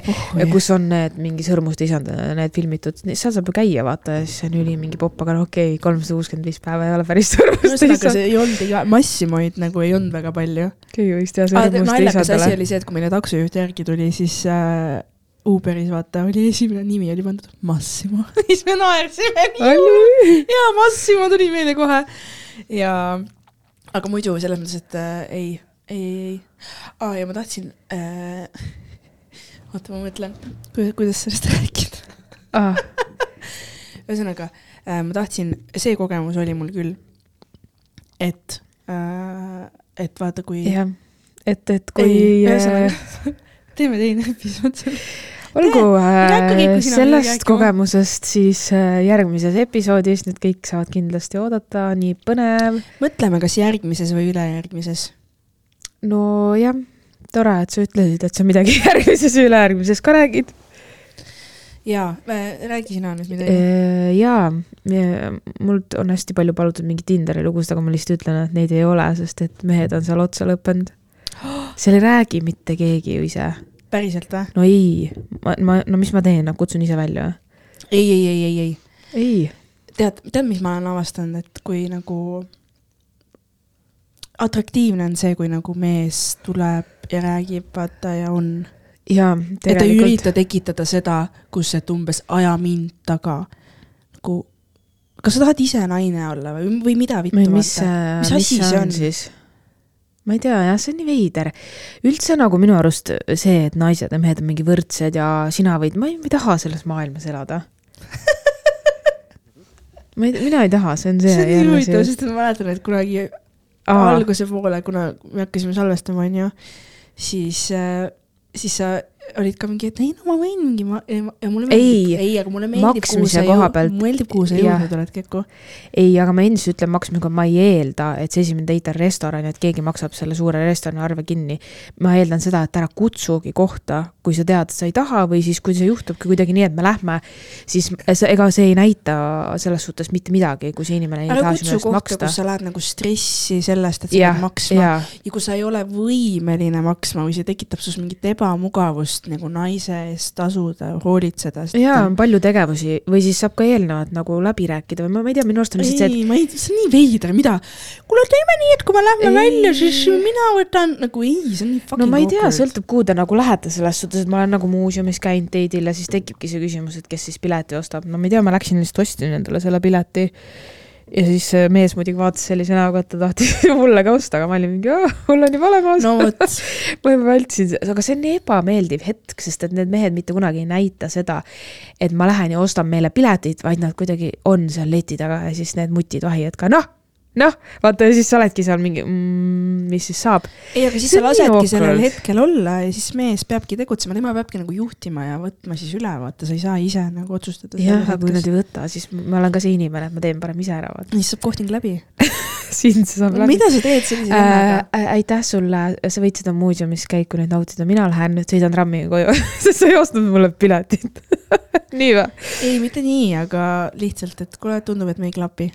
S2: kus on need mingi sõrmuste isand, need filmitud, seal saab ju käia, vaata ja siis see on üli mingi popp, aga no okei okay,, kolmsada kuuskümmend viis päeva ei ole päris sõrmuste isand.
S1: see ei olnud iga, Massimoid nagu ei olnud väga palju.
S2: keegi võiks teha sõrmuste
S1: naljakas asi
S2: isandale.
S1: oli see, et kui meile taksojuht järgi tuli, siis äh, Uberis vaata oli esimene nimi oli pandud Massimo. siis me naersime nii. ja Massimo tuli meile kohe ja, aga muidu selles mõttes, et äh, ei, ei, ei, ei ah,. ja ma tahtsin äh, oota, ma mõtlen, kuidas sellest rääkida.
S2: Ah,
S1: ühesõnaga äh, ma tahtsin, see kogemus oli mul küll, et äh,, et vaata, kui.
S2: jah, et, et kui äh,
S1: ühesõnaga- teeme teine episood seal.
S2: olgu äh, sellest kogemusest siis äh, järgmises episoodis, nüüd kõik saavad kindlasti oodata, nii põnev.
S1: mõtleme, kas järgmises või ülejärgmises.
S2: nojah, tore, et sa ütlesid, et sa midagi järgmises ja ülejärgmises ka räägid.
S1: jaa, räägi sina nüüd midagi.
S2: jaa, mult on hästi palju palutud mingeid Tinderi lugusid, aga ma lihtsalt ütlen, et neid ei ole, sest et mehed on seal otsa lõppenud. Seal ei räägi mitte keegi ju ise.
S1: päriselt või?
S2: no ei, ma, ma, no mis ma teen, kutsun ise välja või?
S1: ei, ei, ei, ei, ei.
S2: ei.
S1: tead, tead, mis ma olen avastanud, et kui nagu atraktiivne on see, kui nagu mees tuleb ja räägib, vaata ja on. et ta ei ürita tekitada seda, kus, et umbes aja mind taga. nagu, kas sa tahad ise naine olla või, või mida vittu vaata? mis
S2: mis
S1: asi
S2: see on siis? Ma ei tea jah, see on nii veider. üldse nagu minu arust see, et naised ja mehed on mingi võrdsed ja sina võid, ma ei, ma ei taha selles maailmas elada. ma ei, mina ei taha, see on see.
S1: see on nii huvitav, sest ma mäletan, et kunagi
S2: Aa.
S1: alguse poole, kuna me hakkasime salvestama, onju, siis, siis sa olid ka mingi, et ei no ma võin mingi, ma, ja mulle
S2: Ei,
S1: meeldib, ei, aga mulle meeldib, kuhu sa
S2: koha
S1: jõud-
S2: pealt-
S1: meeldib, kuhu sa jõudnud oled, Keku.
S2: ei, aga ma endiselt ütlen maksmisega, ma ei eelda, et see esimene date on restoran ja et keegi maksab selle suure restorani arve kinni. ma eeldan seda, et ära kutsugi kohta, kui sa tead, et sa ei taha või siis, kui see juhtubki kuidagi nii, et me lähme, siis ega see ei näita selles suhtes mitte midagi, kui see inimene ei
S1: ära
S2: taha sinu eest maksta
S1: kus. sa lähed nagu stressi sellest, et sa pead, maksma
S2: jaa,
S1: ja kui sa ei ole võimeline maksma või see tekitab sinus mingit ebamugavust nagu naise eest tasuda, hoolitseda.
S2: jaa, on palju tegevusi või siis saab ka eelnevalt nagu läbi rääkida või ma, ma ei tea, minu arust on lihtsalt see, et
S1: ei, ma ei, see on nii veider, mida? kuule, teeme nii, et kui me lähme
S2: Ei.
S1: välja, siis mina võtan nagu ei, see on nii fucking
S2: no ma ei tea, sõltub, kuhu te nagu lähete selles suhtes, et ma olen nagu muuseumis käinud date'il ja siis tekibki see küsimus, et kes siis pileti ostab, no ma ei tea, ma läksin lihtsalt ostsin endale selle pileti ja siis mees muidugi vaatas sellise näoga, et ta tahtis mulle ka osta, aga ma olin mingi, mul on juba olemas.
S1: No
S2: ma juba vältsin seda, aga see on nii ebameeldiv hetk, sest et need mehed mitte kunagi ei näita seda, et ma lähen ja ostan meile piletit, vaid nad kuidagi on seal leti taga ja siis need mutid vahivad ka, noh, noh, vaata ja siis sa oledki seal mingi mm,, mis siis saab.
S1: ei, aga siis sa lasedki sellel hetkel olla ja siis mees peabki tegutsema, tema peabki nagu juhtima ja võtma siis üle, vaata, sa ei saa ise nagu otsustada.
S2: jah, aga kui nad ei võta, siis ma olen ka see inimene, et ma teen parem ise ära, vaata.
S1: siis saab kohting läbi.
S2: sind see saab läbi.
S1: mida sa teed sellise vennaga?
S2: äh, aitäh sulle, sa võid seda muuseumis käiku nüüd nautida, mina lähen nüüd sõidan trammiga koju, sest sa ei ostnud mulle piletit. nii või?
S1: ei, mitte nii, aga lihtsalt, et kuule, tundub, et me ei klapi.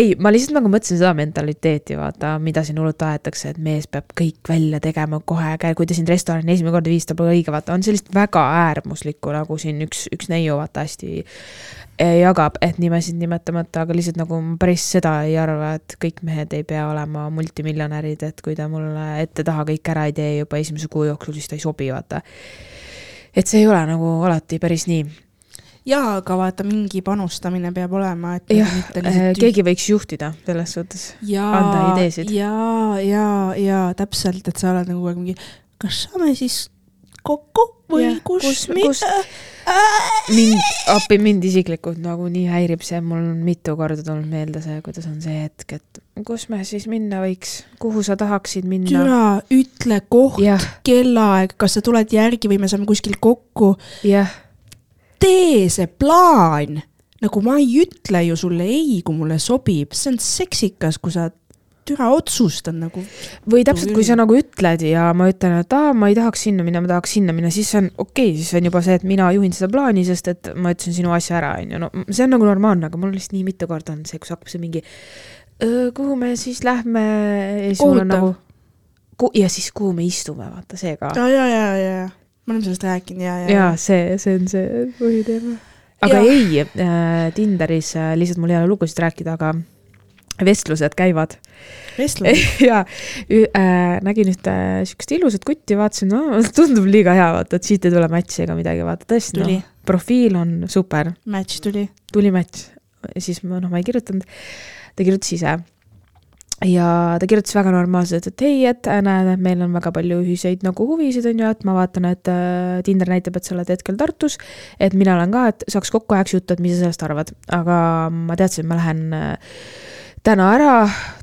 S2: ei, ma lihtsalt nagu mõtlesin seda mentaliteeti, vaata, mida siin hullult aetakse, et mees peab kõik välja tegema kohe, kui ta sind restorani esimene kord viis, ta pole õige, vaata, on sellist väga äärmuslikku nagu siin üks, üks neiu vaata hästi eh, jagab, et nimesid nimetamata, aga lihtsalt nagu ma päris seda ei arva, et kõik mehed ei pea olema multimiljonärid, et kui ta mulle ette-taha kõik ära ei tee juba esimese kuu jooksul, siis ta ei sobi, vaata. et see ei ole nagu alati päris nii
S1: jaa, aga vaata, mingi panustamine peab olema, et
S2: jah
S1: nagu
S2: Äh, keegi võiks juhtida selles suhtes. anda ideesid.
S1: jaa, jaa, jaa, täpselt, et sa oled nagu kogu aeg mingi, kas saame siis kokku või
S2: Jah,
S1: kus,
S2: kus-
S1: mi-
S2: kus- mind, appi mind isiklikult nagu nii häirib see, mul on mitu korda tulnud meelde see, kuidas on see hetk, et kus me siis minna võiks, kuhu sa tahaksid minna?
S1: türa, ütle koht, kellaaeg, kas sa tuled järgi või me saame kuskil kokku.
S2: jah,
S1: tee see plaan, nagu ma ei ütle ju sulle ei, kui mulle sobib, see on seksikas, kui sa türa otsustad nagu.
S2: või täpselt, kui sa nagu ütled ja ma ütlen, et aa, ma ei tahaks sinna minna, ma tahaks sinna minna, siis see on okei okay,, siis on juba see, et mina juhin seda plaani, sest et ma ütlesin sinu asja ära, on ju, no see on nagu normaalne, aga mul lihtsalt nii mitu korda on see, kus hakkab see mingi, kuhu me siis lähme.
S1: kohutav.
S2: Nagu, ja siis kuhu me istume, vaata see ka.
S1: ja, ja, ja, ja, me oleme sellest rääkinud ja, ja.
S2: ja see, see on see põhiteema. aga ja. ei äh,, Tinderis äh, lihtsalt mul ei ole lugusid rääkida, aga vestlused käivad.
S1: vestlused
S2: ja äh, nägin ühte siukest ilusat kutti, vaatasin, no tundub liiga hea, vaata, et siit ei tule match'i ega midagi, vaata tõesti, noh, profiil on super.
S1: Match tuli.
S2: tuli match, siis ma, noh, ma ei kirjutanud, ta kirjutas ise ja ta kirjutas väga normaalselt, et hei, et näed, et meil on väga palju ühiseid nagu huvisid, on ju, et ma vaatan, et äh, Tinder näitab, et sa oled hetkel Tartus. et mina olen ka, et saaks kokku ajaks juttu, et mis sa sellest arvad, aga ma teadsin, et ma lähen äh, täna ära,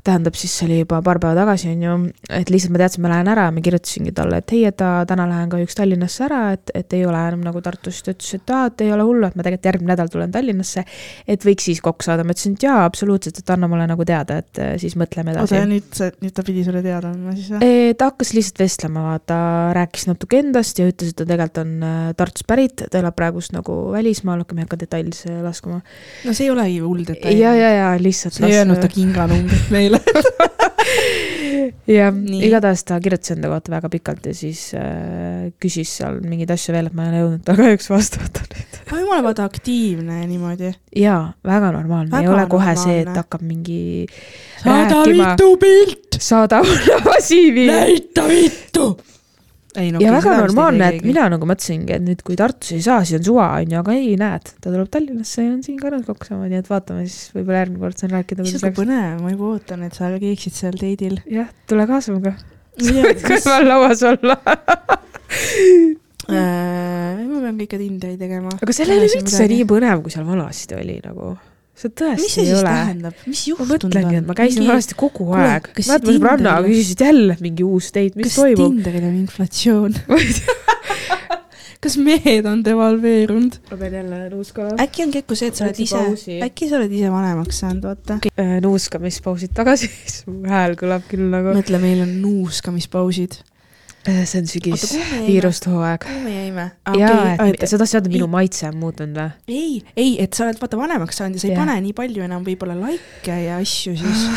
S2: tähendab siis see oli juba paar päeva tagasi, on ju, et lihtsalt ma teadsin, ma lähen ära ja ma kirjutasingi talle, et hei, et täna lähen kahjuks Tallinnasse ära, et, et ei ole enam nagu Tartus. ta ütles, et aa, et ei ole hullu, et ma tegelikult järgmine nädal tulen Tallinnasse. et võiks siis kokku saada, ma ütlesin, et jaa, absoluutselt, et anna mulle nagu teada, et eh, siis mõtleme edasi.
S1: oota, ja nüüd see, nüüd ta pidi sulle teada andma siis või?
S2: ta hakkas lihtsalt vestlema, vaata, rääkis natuke endast ja ütles, et ta tegelikult on eh, Tartust pärit, ta elab praegust nagu välismaal, ma ei hakka detailidesse laskuma.
S1: no see ei olegi hull detail.
S2: ja, ja, ja lihtsalt.
S1: sa ei öelnud ta kinganumbrit meile
S2: jah, igatahes ta kirjutas enda kohta väga pikalt ja siis äh, küsis seal mingeid asju veel, et ma ei ole jõudnud talle kahjuks vastata nüüd.
S1: aga jumala vaata aktiivne niimoodi.
S2: jaa, väga normaalne, ei ole kohe normaalne. see, et hakkab mingi
S1: saada vittu pilt!
S2: saada massiivi!
S1: näita vittu!
S2: Ei, no, ja väga normaalne, et mina nagu mõtlesingi, et nüüd, kui Tartus ei saa, siis on suva, on ju, aga ei, näed, ta tuleb Tallinnasse ja on siin ka nõus kokku saama, nii et vaatame siis võib-olla järgmine kord saan rääkida.
S1: issand, kui põnev, ma juba ootan, et sa käiksid seal teidil.
S2: jah, tule kaasa minuga. kõrval lauas olla
S1: äh, ma pean kõike Tinderi tegema.
S2: aga seal ole üldse nii põnev, kui seal vanasti oli nagu see tõesti
S1: mis see
S2: ei
S1: siis
S2: ole.
S1: tähendab, mis juhtunud
S2: on? ma mõtlengi, et ma käisin mingi... vanasti kogu aeg. mäletad, sõbrannaga küsisid jälle mingi uus date, mis
S1: kas
S2: toimub?
S1: kas Tinderil on inflatsioon kas mehed on devalveerunud?
S2: ma pean jälle nuuskama.
S1: äkki on Keku see, et sa oled ise, äkki sa oled ise vanemaks saanud, vaata okay..
S2: Äh, nuuskamispausid tagasi, siis mu hääl kõlab küll nagu.
S1: mõtle, meil on nuuskamispausid
S2: see on sügis, viiruste hooaeg.
S1: kuhu me jäime
S2: ah,? jaa, et sa tahtsid teada, minu maitse on muutunud või?
S1: ei, ei, et sa oled vaata vanemaks saanud ja sa ei ja. pane nii palju enam võib-olla likee ja asju siis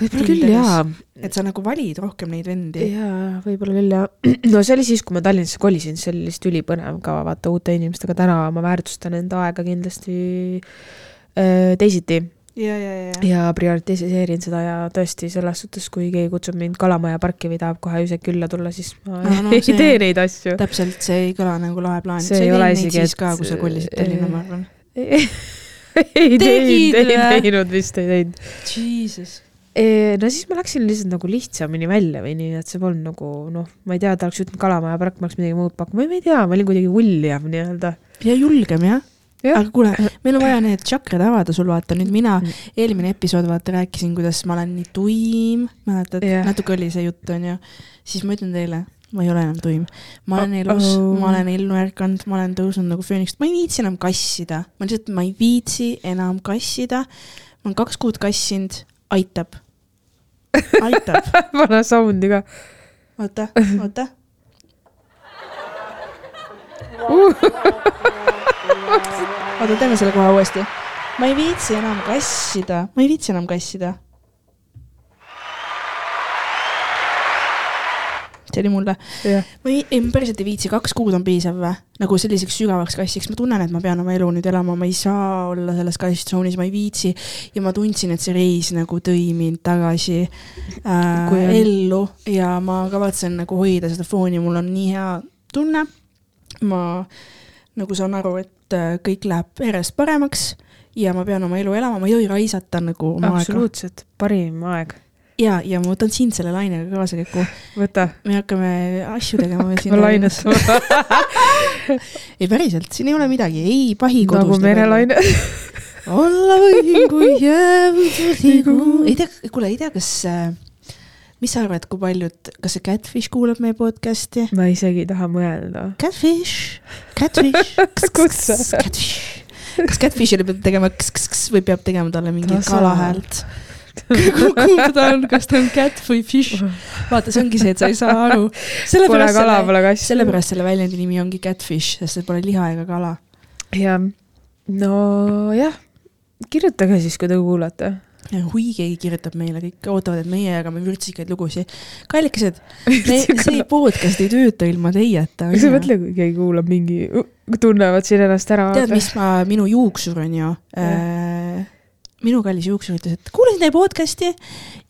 S2: võib-olla küll jaa.
S1: et sa nagu valid rohkem neid vendi.
S2: jaa, võib-olla küll jaa. no see oli siis, kui ma Tallinnasse kolisin, see oli lihtsalt ülipõnev ka vaata uute inimestega, täna ma väärtustan enda aega kindlasti äh, teisiti
S1: ja, ja, ja.
S2: ja prioritiseerin seda ja tõesti selles suhtes, kui keegi kutsub mind Kalamaja parki või tahab kohe ise külla tulla, siis ma no, no, ei tee neid asju.
S1: täpselt, see ei kõla nagu lahe plaan.
S2: see ei ole isegi,
S1: et. ka, kui sa kolisid Tallinna, ma arvan.
S2: ei teinud, ei teinud vist, ei teinud.
S1: Jesus
S2: no siis ma läksin lihtsalt nagu lihtsamini välja või nii, et see polnud nagu noh, ma ei tea, ta oleks ütelnud Kalamaja park, ma oleks midagi muud pakkuma, ma ei tea, ma olin kuidagi ulljam nii-öelda.
S1: ja julgem jah aga kuule, meil on vaja need tšakrad avada sul vaata, nüüd mina mm. eelmine episood vaata rääkisin, kuidas ma olen nii tuim, mäletad yeah., natuke oli see jutt onju, siis ma ütlen teile, ma ei ole enam tuim. ma olen elus oh, oh., ma olen ellu ärkanud, ma olen tõusnud nagu fööniks, ma ei viitsi enam kassida, ma lihtsalt, ma ei viitsi enam kassida. ma olen kaks kuud kassinud, aitab, aitab
S2: pane sound'i ka.
S1: oota, oota
S2: uh
S1: oota, teeme selle kohe uuesti. ma ei viitsi enam kassida, ma ei viitsi enam kassida. see oli mulle
S2: yeah..
S1: ma ei, ei, ma päriselt ei viitsi, kaks kuud on piisav või? nagu selliseks sügavaks kassiks, ma tunnen, et ma pean oma elu nüüd elama, ma ei saa olla selles kassitsoonis, ma ei viitsi. ja ma tundsin, et see reis nagu tõi mind tagasi äh, ellu ja ma kavatsen nagu hoida seda fooni, mul on nii hea tunne. ma nagu saan aru, et äh, kõik läheb järjest paremaks ja ma pean oma elu elama, ma ei tohi raisata nagu oma
S2: aega. absoluutselt, parim aeg.
S1: ja, ja ma võtan sind selle lainega kaasa, Keku.
S2: võta.
S1: me hakkame asju tegema.
S2: hakkame lainetama
S1: ei päriselt, siin ei ole midagi, ei pahi kodus.
S2: nagu merelaine
S1: olla võin, kui jäävad liigu. ei tea, kuule, ei tea, kas äh, mis sa arvad, kui paljud, kas see Catfish kuulab meie podcast'i?
S2: ma isegi ei taha mõelda.
S1: Catfish, Catfish. Catfish. kas Catfishile peab tegema kss-kss või peab tegema talle mingit kalahäält? kumb ta on, kas ta on cat või fish? vaata, see ongi see, et sa ei saa aru.
S2: Pole kala,
S1: selle,
S2: pole kass.
S1: sellepärast selle väljendi nimi ongi catfish, sest et pole liha ega kala.
S2: jah, nojah, kirjutage siis, kui te kuulate.
S1: Hui keegi kirjutab meile, kõik ootavad, et meie jagame vürtsikaid lugusid. kallikesed, see podcast ei tööta ilma teieta.
S2: kas sa mõtle, kui keegi kuulab mingi, tunnevad siin ennast ära.
S1: tead, mis ma, minu juuksur on ju äh,, minu kallis juuksur ütles, et kuulasin teie podcast'i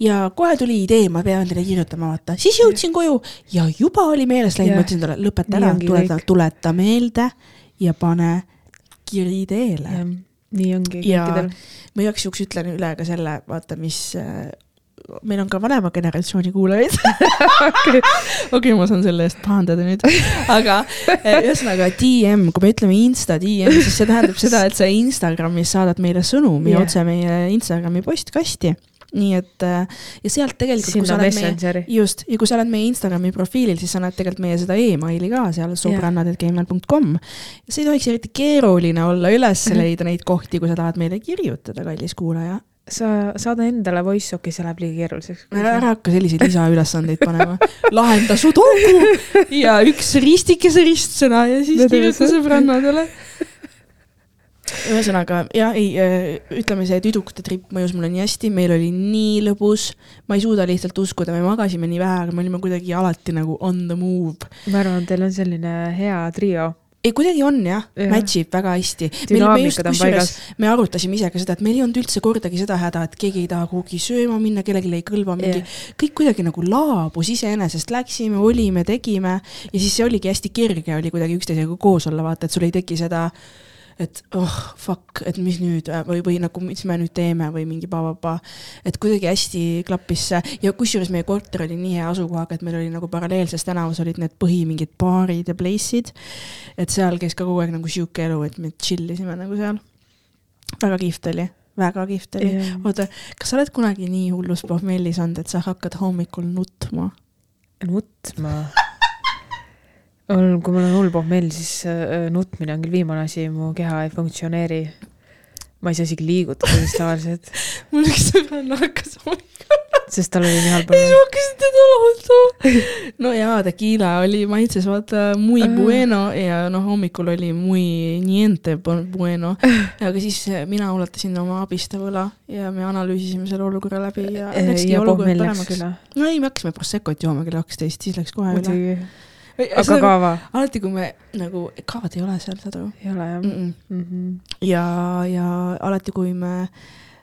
S1: ja kohe tuli idee, ma pean teile kirjutama, vaata. siis jõudsin koju ja juba oli meelest läinud, ma ütlesin talle, lõpeta ära, tuleta tuleta meelde ja pane kiri teele.
S2: Nii ongi kõikidel.
S1: ma igaks juhuks ütlen üle ka selle, vaata, mis äh, meil on ka vanema generatsiooni kuulajaid. okei, ma saan selle eest pahandada nüüd, aga eh, ühesõnaga DM, kui me ütleme Insta DM, siis see tähendab seda, et sa Instagramis saadad meile sõnumi yeah. otse meie Instagrami postkasti. Nii et äh, ja sealt tegelikult,
S2: sinna Messengeri.
S1: just, ja kui sa oled meie Instagrami profiilil, siis sa näed tegelikult meie seda emaili ka seal sobrannad.gmail.com. see ei tohiks eriti keeruline olla üles
S2: Mhm.
S1: leida neid kohti, kui sa tahad meile kirjutada, kallis kuulaja.
S2: sa saada endale voice oc'i, see läheb liiga keeruliseks.
S1: ära ära hakka selliseid lisaülesandeid panema. lahenda su tohu ja üks ristikese ristsõna ja siis kirjuta sõbrannadele. Ühesõnaga ja ei, ütleme see tüdrukute trip mõjus mulle nii hästi, meil oli nii lõbus, ma ei suuda lihtsalt uskuda, me magasime nii vähe, aga me olime kuidagi alati nagu on the move.
S2: ma arvan, teil on selline hea trio.
S1: ei, kuidagi on jah
S2: Jah.
S1: ja., match ib väga hästi. me arutasime ise ka seda, et meil ei olnud üldse kordagi seda häda, et keegi ei taha kuhugi sööma minna, kellelegi ei kõlba mingi
S2: Jah.
S1: kõik kuidagi nagu laabus iseenesest, läksime, olime, tegime ja siis see oligi hästi kerge oli kuidagi üksteisega koos olla, vaata, et sul ei teki seda, et oh fuck, et mis nüüd äh, või, või nagu, mis me nüüd teeme või mingi pa-pa-pa. et kuidagi hästi klappis see ja kusjuures meie korter oli nii hea asukohaga, et meil oli nagu paralleelses tänavas olid need põhi mingid baarid ja place'id. et seal käis ka kogu aeg nagu sihuke elu, et me chill isime nagu seal. väga kihvt oli, väga kihvt oli
S2: Jah.
S1: oota, kas sa oled kunagi nii hullus pohmellis olnud, et sa hakkad hommikul nutma?
S2: nutma. Kui mul on hull pohmell, siis äh, nutmine on küll viimane asi, mu keha ei funktsioneeri. ma ei saa isegi liigutada siis tavaliselt,
S1: mul üks sõbranna hakkas
S2: sest tal oli nii halb
S1: ja siis ma hakkasin teda lahutama. no jaa, tequila oli maitses vaata muy
S2: Ah.
S1: bueno ja noh, hommikul oli muy niente bu- bueno. aga siis eh, mina ulatasin oma abistava õla ja me analüüsisime selle olukorra läbi ja läkski olukord paremaks. no ei, me hakkasime Prosecco't jooma kell kaksteist, siis läks kohe üle.
S2: Aga kava
S1: alati, kui me nagu, kavad ei ole seal, saad aru
S2: ei ole jah
S1: mm? -mm.
S2: mm. -hmm.
S1: ja, ja alati, kui me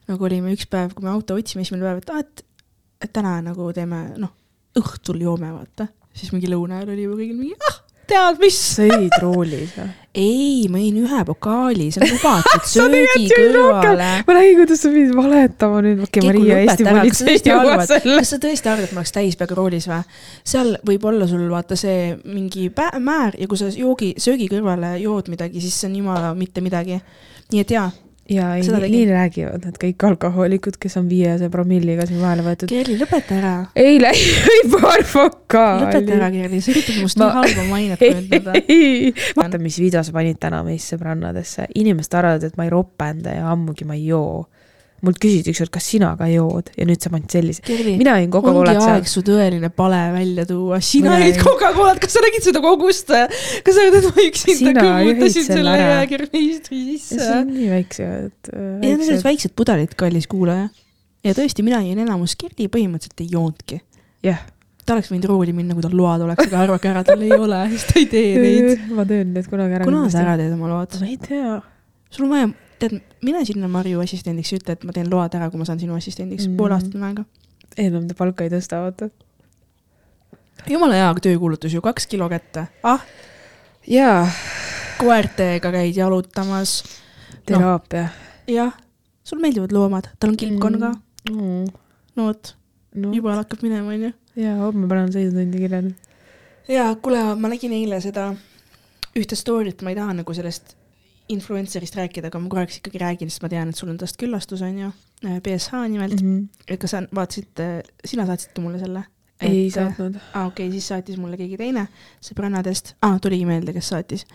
S1: nagu olime üks päev, kui me auto otsime, siis meil päev, et aa, et, et täna nagu teeme, noh, õhtul joome, vaata. siis mingi lõuna ajal oli juba kõigil mingi, ah, tead mis?
S2: sõid roolis või?
S1: ei, ma jõin ühe pokaali, see on lubatud söögi kõrvale.
S2: ma nägin, kuidas sa pidid valetama nüüd, okei, Maria Eesti politsei juba selle.
S1: kas sa tõesti arvad, et ma oleks täispeaga roolis või? seal võib olla sul vaata see mingi määr ja kui sa joogi, söögi kõrvale jood midagi, siis see on jumala mitte midagi. nii et jaa,
S2: ja ei, nii, nii räägivad need kõik alkohoolikud, kes on viiese promilliga siin vahele võetud.
S1: Kerli, lõpeta ära.
S2: eile jõi paar fokaali.
S1: lõpeta ära, Kerli, sa üritad must
S2: Ma-
S1: nii halba mainet kujundada.
S2: vaata, mis video sa panid täna meisse sõbrannadesse, inimesed arvavad, et ma ei ropenda ja ammugi ma ei joo. Mult küsiti ükskord, kas sina ka jood ja nüüd sa panid sellise. Mina jõin
S1: ongi
S2: Coca-Colat seal
S1: aeg. su tõeline pale välja tuua. sina jõid Coca-Colat, kas sa nägid seda kogust? kas sa et ma üksinda kõmmutasin
S2: selle ära.
S1: jäägermeistri
S2: see
S1: sisse?
S2: on nii väikse, et
S1: ja need on sellised väiksed pudelid, kallis kuulaja. ja tõesti, mina jõin enamus, Kerli põhimõtteliselt ei joonudki.
S2: jah,
S1: ta oleks võinud rooli minna, kui tal load oleks, aga arvake ära, tal ei ole, siis ta ei tee neid.
S2: ma teen need kunagi ära.
S1: kuna sa ära teed oma load?
S2: ma ei tea.
S1: sul on vaja, tead, mine sinna Marju assistendiks ja ütle, et ma teen load ära, kui ma saan sinu assistendiks mm.,
S2: Mm.
S1: pool aastat on aega.
S2: enam ta palka ei tõsta, vaata.
S1: jumala hea töökuulutus ju, kaks kilo kätte. ah,
S2: jaa,
S1: koertega käid jalutamas.
S2: teraapia
S1: jah, sul meeldivad loomad, tal on kilpkonn ka.
S2: mm..
S1: no vot,
S2: no
S1: juba hakkab minema, onju.
S2: jaa, homme panen sõidutundi kirja nüüd.
S1: ja kuule, ma nägin eile seda ühte story't, ma ei taha nagu sellest influencer'ist rääkida, aga ma korraks ikkagi räägin, sest ma tean, et sul on tast küllastus, onju. BSH nimelt mm. -hmm. kas sa vaatasid, sina saatsid ka mulle selle?
S2: ei saatnud.
S1: aa, okei okay,, siis saatis mulle keegi teine sõbrannadest ah,, tuligi meelde, kes saatis.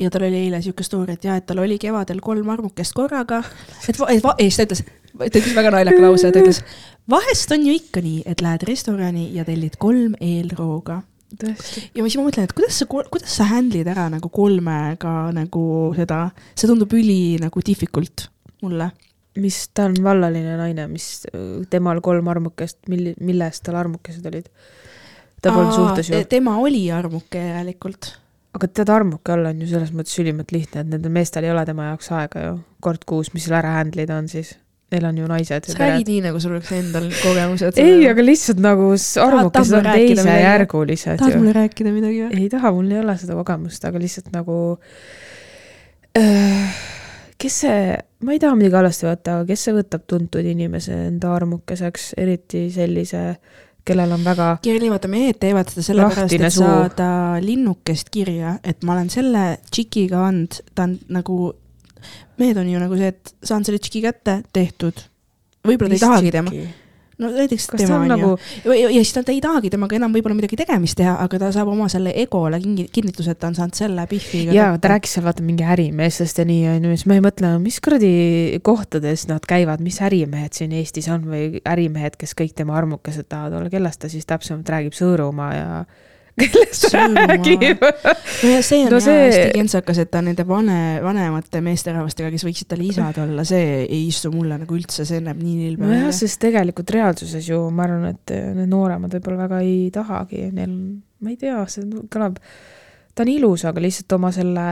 S1: ja tal oli eile siuke story, et jah, et tal oli kevadel kolm armukest korraga, et, va- et va-, ei, siis ta ütles, ta ütles väga naljaka lause, ta ütles, vahest on ju ikka nii, et lähed restorani ja tellid kolm eelrooga.
S2: tõesti.
S1: ja siis ma mõtlen, et kuidas sa, kuidas sa handle'id ära nagu kolmega nagu seda, see tundub üli nagu difficult mulle.
S2: mis, ta on vallaline naine, mis temal kolm armukest, milli-, millest tal armukesed olid? ta polnud suhtes ju.
S1: tema oli armuke järelikult
S2: aga tead, armuke olla on ju selles mõttes ülimalt lihtne, et nendel meestel ei ole tema jaoks aega ju kord kuus, mis seal ära handle ida on siis. Neil on ju naised
S1: sa räägid nii, nagu sul oleks endal kogemused.
S2: ei, aga lihtsalt nagu
S1: tahad
S2: on teisejärgulised
S1: tahad mulle rääkida midagi või?
S2: ei taha, mul ei ole seda kogemust, aga lihtsalt nagu. kes see, ma ei taha midagi halvasti võtta, aga kes see võtab tuntud inimese enda armukeseks, eriti sellise, kellel on väga
S1: Kirli, vaata mehed teevad seda sellepärast, et saada linnukest kirja, et ma olen selle tšikiga andnud, ta on nagu, mehed on ju nagu see, et saan selle tšiki kätte, tehtud. võib-olla ta ei tahagi tema, no näiteks
S2: kas
S1: tema
S2: on nagu
S1: ju, ja, ja siis ta, ta ei tahagi temaga enam võib-olla midagi tegemist teha, aga ta saab oma selle egole kinnituse, et ta on saanud selle pihviga.
S2: jaa, ta rääkis seal vaata mingi ärimeestest ja nii onju, siis ma ei mõtle, mis kuradi kohtades nad käivad, mis ärimehed siin Eestis on või ärimehed, kes kõik tema armukesed tahavad olla, kellest ta siis täpsemalt räägib, Sõõrumaa ja kellest räägib?
S1: nojah, see on
S2: No
S1: no
S2: see-
S1: see... hästi kentsakas, et ta nende vane, vanemate meesterahvastega, kes võiksid talle isad olla, see ei istu mulle nagu üldse, see näeb nii nilbe
S2: nojah, sest tegelikult reaalsuses ju ma arvan, et need nooremad võib-olla väga ei tahagi, neil, ma ei tea, see kõlab, ta on ilus, aga lihtsalt oma selle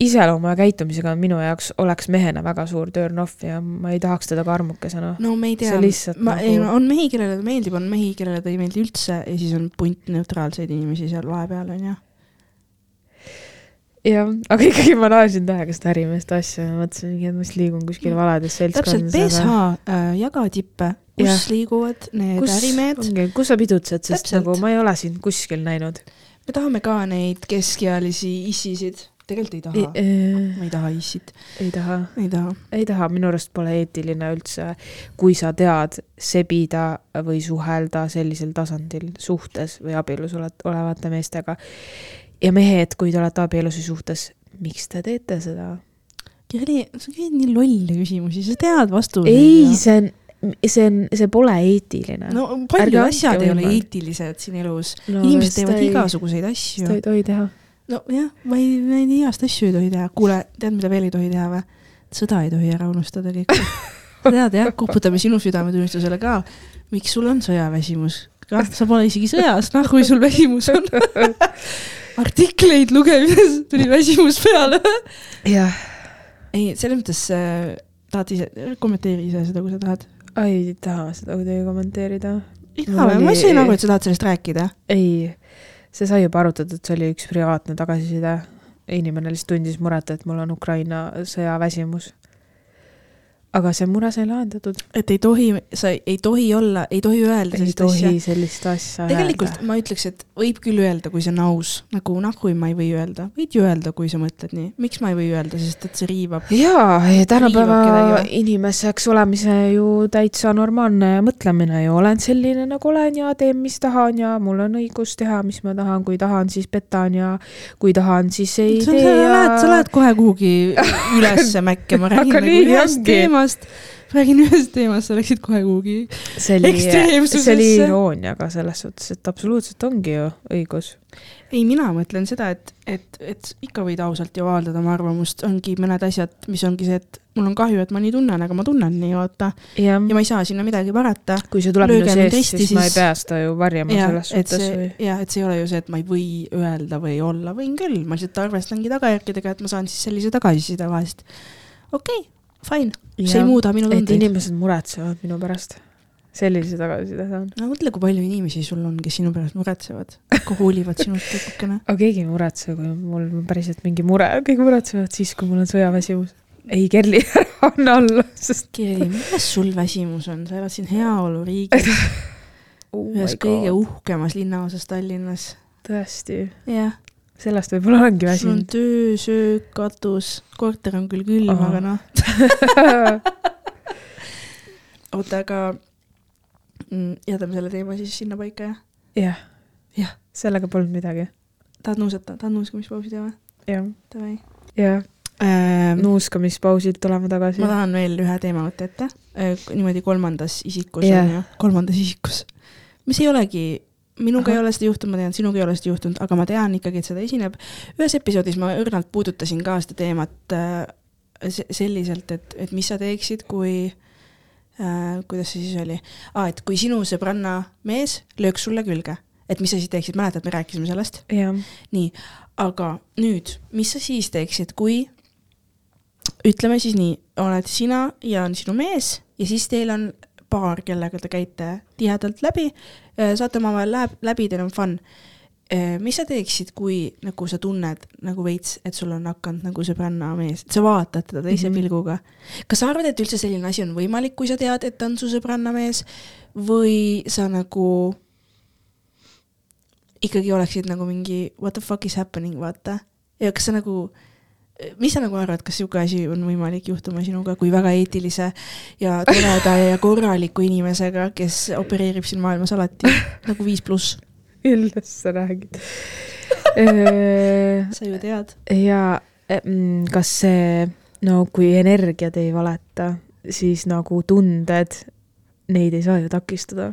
S2: iseloomu ja käitumisega minu jaoks oleks mehena väga suur turn off ja ma ei tahaks teda ka armukesena.
S1: no me ei tea ma
S2: nagu-
S1: on mehi, kellele ta meeldib, on mehi, kellele ta ei meeldi üldse ja siis on punt neutraalseid inimesi seal vahepeal onju.
S2: jah, aga ikkagi ma naersin tähega seda ärimeeste asja ja mõtlesin, et ma vist liigun kuskil valades
S1: täpselt,
S2: seltskondades.
S1: BSH äh, jagatippe, kus
S2: Jah.
S1: ja. liiguvad need
S2: kus
S1: ärimehed.
S2: kus sa pidutsed, sest
S1: Täpselt.
S2: nagu ma ei ole sind kuskil näinud.
S1: me tahame ka neid keskealisi issisid, tegelikult ei taha,
S2: Ei,
S1: ma ei taha issit,
S2: ei taha,
S1: ei taha.
S2: ei taha, minu arust pole eetiline üldse, kui sa tead sebida või suhelda sellisel tasandil suhtes või abielus olevate meestega. ja mehed, kui te olete abielus või suhtes, miks te teete seda?
S1: Kirli, sa küsid nii lolle küsimusi, sa tead vastuseid.
S2: ei, see on, see on, see pole eetiline.
S1: no paljud asjad ei ole eetilised siin elus
S2: No,
S1: inimesed
S2: seda
S1: teevad
S2: ei-
S1: igasuguseid
S2: seda
S1: asju
S2: ei. tohi teha.
S1: nojah, ma ei, ma ei igast asju ei tohi teha. kuule, tead, mida veel ei tohi teha või? sõda ei tohi ära unustada kõik. tead jah, koputame sinu südametunnistusele ka. miks sul on sõjaväsimus? kah, sa pole isegi sõjas, noh kui sul väsimus on. artikleid lugedes tuli väsimus peale.
S2: jah,
S1: ei, selles mõttes äh, tahad ise, kommenteeri ise seda, kui sa tahad.
S2: ei taha seda kuidagi kommenteerida.
S1: ei taha või? ma sain aru, et sa tahad sellest rääkida.
S2: ei, see sai juba arutatud, see oli üks privaatne tagasiside. inimene lihtsalt tundis muret, et mul on Ukraina sõjaväsimus. Aga see mure sai lahendatud.
S1: et ei tohi, sa ei tohi olla, ei tohi öelda
S2: ei
S1: sellist asja.
S2: tohi. sellist asja
S1: tegelikult ma ütleks, et võib küll öelda, kui see on aus, nagu nahku ma ei või öelda, võid ju öelda, kui sa mõtled nii, miks ma ei või öelda, sest et see riivab.
S2: jaa, tänapäeva inimeseks olemise ju täitsa normaalne mõtlemine. Ju, olen selline nagu olen ja teen, mis tahan ja mul on õigus teha, mis ma tahan, kui tahan, siis petan ja kui tahan, siis ei
S1: sa
S2: tee
S1: sa
S2: ja
S1: lähed kohe kuhugi ülesse mäkke, ma räägin
S2: Aga
S1: teemast, räägin ühest teemast, sa läksid kohe kuhugi. ekstreemsusesse.
S2: see oli irooniaga selles suhtes, et absoluutselt ongi ju õigus.
S1: ei, mina mõtlen seda, et, et, et ikka võid ausalt ju avaldada oma arvamust, ongi mõned asjad, mis ongi see, et mul on kahju, et ma nii tunnen, aga ma tunnen nii, vaata. ja ma ei saa sinna midagi parata.
S2: kui see tuleb minu seest,
S1: risti,
S2: siis ma ei
S1: siis-
S2: pea seda ju varjama
S1: jah,
S2: selles suhtes
S1: see
S2: või,,
S1: jah, et see ei ole ju see, et ma ei või öelda või olla, võin küll, ma lihtsalt arvestangi tagajärgedega, et ma saan siis sellise tagasiside vahest. okei okay,, fine, see ei muuda minu
S2: et
S1: tundeid.
S2: inimesed muretsevad minu pärast. sellise tagasiside saan.
S1: no mõtle, kui palju inimesi sul on, kes sinu pärast muretsevad, kui hoolivad sinust natukene.
S2: aga keegi ei muretse, kui mul on päriselt mingi mure, kõik muretsevad siis, kui mul on sõjaväsimus. ei, Kerli, ära anna alla, sest
S1: Kirli, milles sul väsimus on, sa elad siin heaoluriigis,
S2: oh
S1: ühes kõige uhkemas linnaosas Tallinnas.
S2: tõesti,
S1: jah,
S2: sellest võib-olla olengi
S1: sul on
S2: väsinud.
S1: töö, söök, katus, korter on küll külm, aga noh, oota, aga mm, jätame selle teema siis sinnapaika, jah?
S2: jah,
S1: jah,
S2: sellega polnud midagi.
S1: tahad nuusata, tahad nuuskamispausi teha või?
S2: jah,
S1: Davai
S2: jah,
S1: ähm,.
S2: nuuskamispausid tulema tagasi
S1: ma. tahan veel ühe teema võtta ette, niimoodi kolmandas isikus
S2: Jah.
S1: on ju, kolmandas isikus, mis ei olegi minuga ei
S2: Ahah.
S1: ole seda juhtunud, ma tean, sinuga ei ole seda juhtunud, aga ma tean ikkagi, et seda esineb. ühes episoodis ma õrnalt puudutasin ka seda teemat äh, se- selliselt, et, et mis sa teeksid, kui äh,, kuidas see siis oli ah,, et kui sinu sõbranna mees lööks sulle külge, et mis sa siis teeksid, mäletad, me rääkisime sellest? nii, aga nüüd, mis sa siis teeksid, kui ütleme siis nii, oled sina ja on sinu mees ja siis teil on paar, kellega te käite tihedalt läbi, saate omavahel läheb läbi, teil on fun. mis sa teeksid, kui nagu sa tunned nagu veits, et sul on hakanud nagu sõbranna mees, sa vaatad teda teise mm. -hmm. pilguga. kas sa arvad, et üldse selline asi on võimalik, kui sa tead, et ta on su sõbranna mees või sa nagu ikkagi oleksid nagu mingi what the fuck is happening, vaata. ja kas sa nagu, mis sa nagu arvad, kas sihuke asi on võimalik juhtuma sinuga kui väga eetilise ja toreda ja korraliku inimesega, kes opereerib siin maailmas alati nagu viis pluss,
S2: millest sa räägid?
S1: sa ju tead.
S2: ja kas see, no kui energiad ei valeta, siis nagu tunded, neid ei saa ju takistada.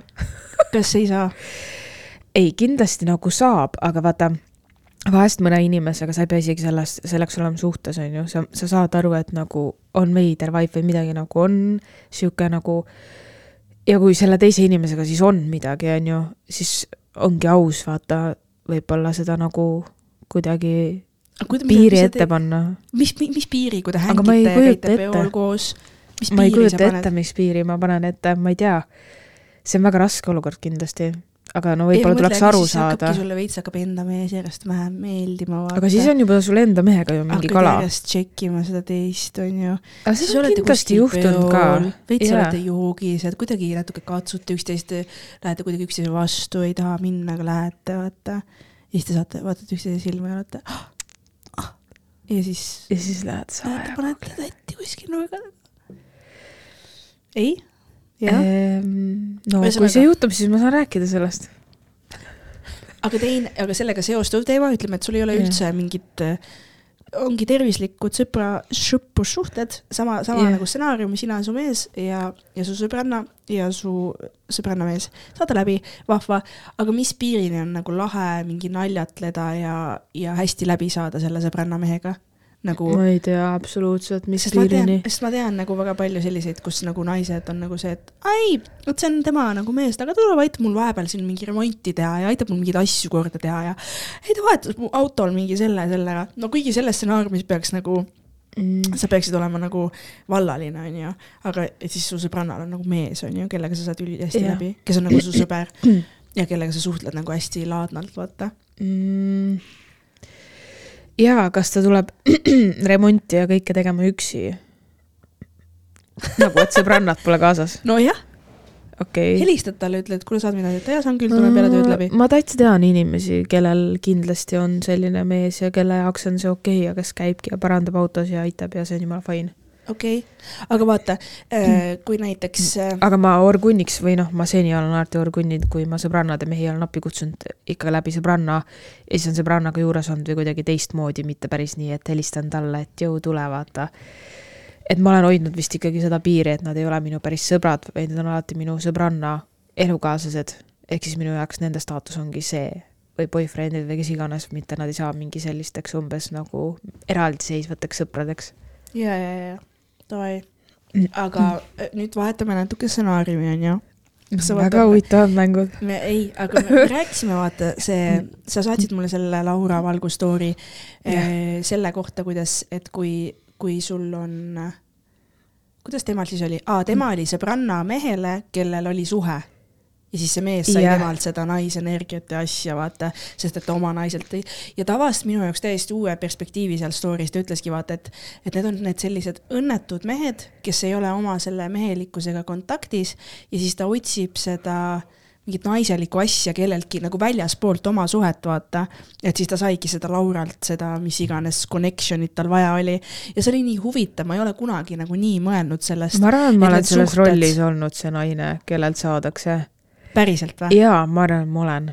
S1: kas ei saa?
S2: ei, kindlasti nagu saab, aga vaata, vahest mõne inimesega sa ei pea isegi sellest, selleks olema suhtes, on ju, sa, sa saad aru, et nagu on veider vibe või midagi nagu on sihuke nagu ja kui selle teise inimesega siis on midagi, on ju, siis ongi aus vaata, võib-olla seda nagu kuidagi piiri ette panna.
S1: mis, mis piiri, kui te
S2: ma ei
S1: hängite käite peol koos, mis
S2: ma ei
S1: piiri sa
S2: kujuta ette,
S1: paned?
S2: mis piiri ma panen ette, ma ei tea. see on väga raske olukord kindlasti, aga no võib-olla tuleks aru saada.
S1: sulle veits hakkab enda mees järjest vähem meeldima.
S2: aga siis on juba sul enda mehega ju mingi kala.
S1: järjest tšekkima seda teist, onju.
S2: aga siis on kindlasti juhtunud ka.
S1: veits
S2: Jaa.
S1: olete joogised, kuidagi natuke katsute üksteist, lähete kuidagi üksteise vastu, ei taha minna, aga lähete, vaata. ja siis te saate, vaatate üksteise silma ja olete ah,. Ah. ja siis
S2: ja siis lähed saama.
S1: panete tatti kuskil nurga taga. ei?
S2: Ehm, no
S1: Ühesõnaga-
S2: kui see juhtub, siis ma saan rääkida sellest.
S1: aga teine, aga sellega seostuv teema, ütleme, et sul ei ole üldse mingit, ongi tervislikud sõpra, sõprussuhted, sama, sama
S2: Jah.
S1: yeah. nagu stsenaarium, sina ja su mees ja, ja su sõbranna ja su sõbranna mees, saate läbi, vahva, aga mis piirini on nagu lahe mingi naljatleda ja, ja hästi läbi saada selle sõbranna mehega? Nagu
S2: ma ei tea absoluutselt, mis piirini,.
S1: sest ma tean nagu väga palju selliseid, kus nagu naised on nagu see, et ai, vot see on tema nagu mees, aga tuleb, aitab mul vahepeal siin mingi remonti teha ja aitab mul mingeid asju korda teha ja ei ta vahetas mu autol mingi selle, selle ära. no kuigi selles stsenaariumis peaks nagu,
S2: Mm.
S1: sa peaksid olema nagu vallaline, onju, aga siis su sõbrannal on nagu mees, onju, kellega sa saad ülihästi läbi, kes on nagu su sõber ja kellega sa suhtled nagu hästi laadnalt, vaata.
S2: Mm. jaa, kas ta tuleb remonti ja kõike tegema üksi? nagu, et sõbrannad pole kaasas,
S1: nojah,
S2: okei okay..
S1: helistad talle, ütled, kuule, saad midagi teha, saan küll, tulen peale tööd läbi.
S2: ma täitsa tean inimesi, kellel kindlasti on selline mees ja kelle jaoks on see okei okay, ja kes käibki ja parandab autos ja aitab ja see on jumala fine.
S1: Okei okay., aga vaata, kui näiteks äh,
S2: aga ma orgunniks või noh, ma seni olen alati orgunninud, kui ma sõbrannade mehi olen appi kutsunud ikka läbi sõbranna ja siis on sõbrannaga juures olnud või kuidagi teistmoodi, mitte päris nii, et helistan talle, et jõu, tule vaata. et ma olen hoidnud vist ikkagi seda piiri, et nad ei ole minu päris sõbrad, vaid nad on alati minu sõbranna elukaaslased. ehk siis minu jaoks nende staatus ongi see või boyfriend'id või kes iganes, mitte nad ei saa mingi sellisteks umbes nagu eraldiseisvateks sõpradeks.
S1: ja, ja, ja, davai. aga äh, nüüd vahetame natuke stsenaariumi, onju.
S2: Väga huvitavad mängud.
S1: me ei, aga me, me rääkisime, vaata see, sa saatsid mulle selle Laura Valgu story eh, selle kohta, kuidas, et kui, kui sul on, kuidas temal siis oli ah,, tema oli sõbranna mehele, kellel oli suhe. Ja siis see mees sai
S2: Jah.
S1: temalt seda naisenergiat ja asja, vaata, sest et oma naiselt tõi. ja ta avastas minu jaoks täiesti uue perspektiivi seal story's, ta ütleski vaata, et, et need on need sellised õnnetud mehed, kes ei ole oma selle mehelikkusega kontaktis ja siis ta otsib seda mingit naiselikku asja kelleltki nagu väljaspoolt oma suhet, vaata. et siis ta saigi seda Lauralt, seda mis iganes connection'it tal vaja oli. ja see oli nii huvitav, ma ei ole kunagi nagu nii mõelnud sellest.
S2: ma arvan, et ma olen selles
S1: suhted-
S2: rollis olnud see naine, kellelt saadakse.
S1: Päriselt või?
S2: jaa, ma arvan, et ma olen.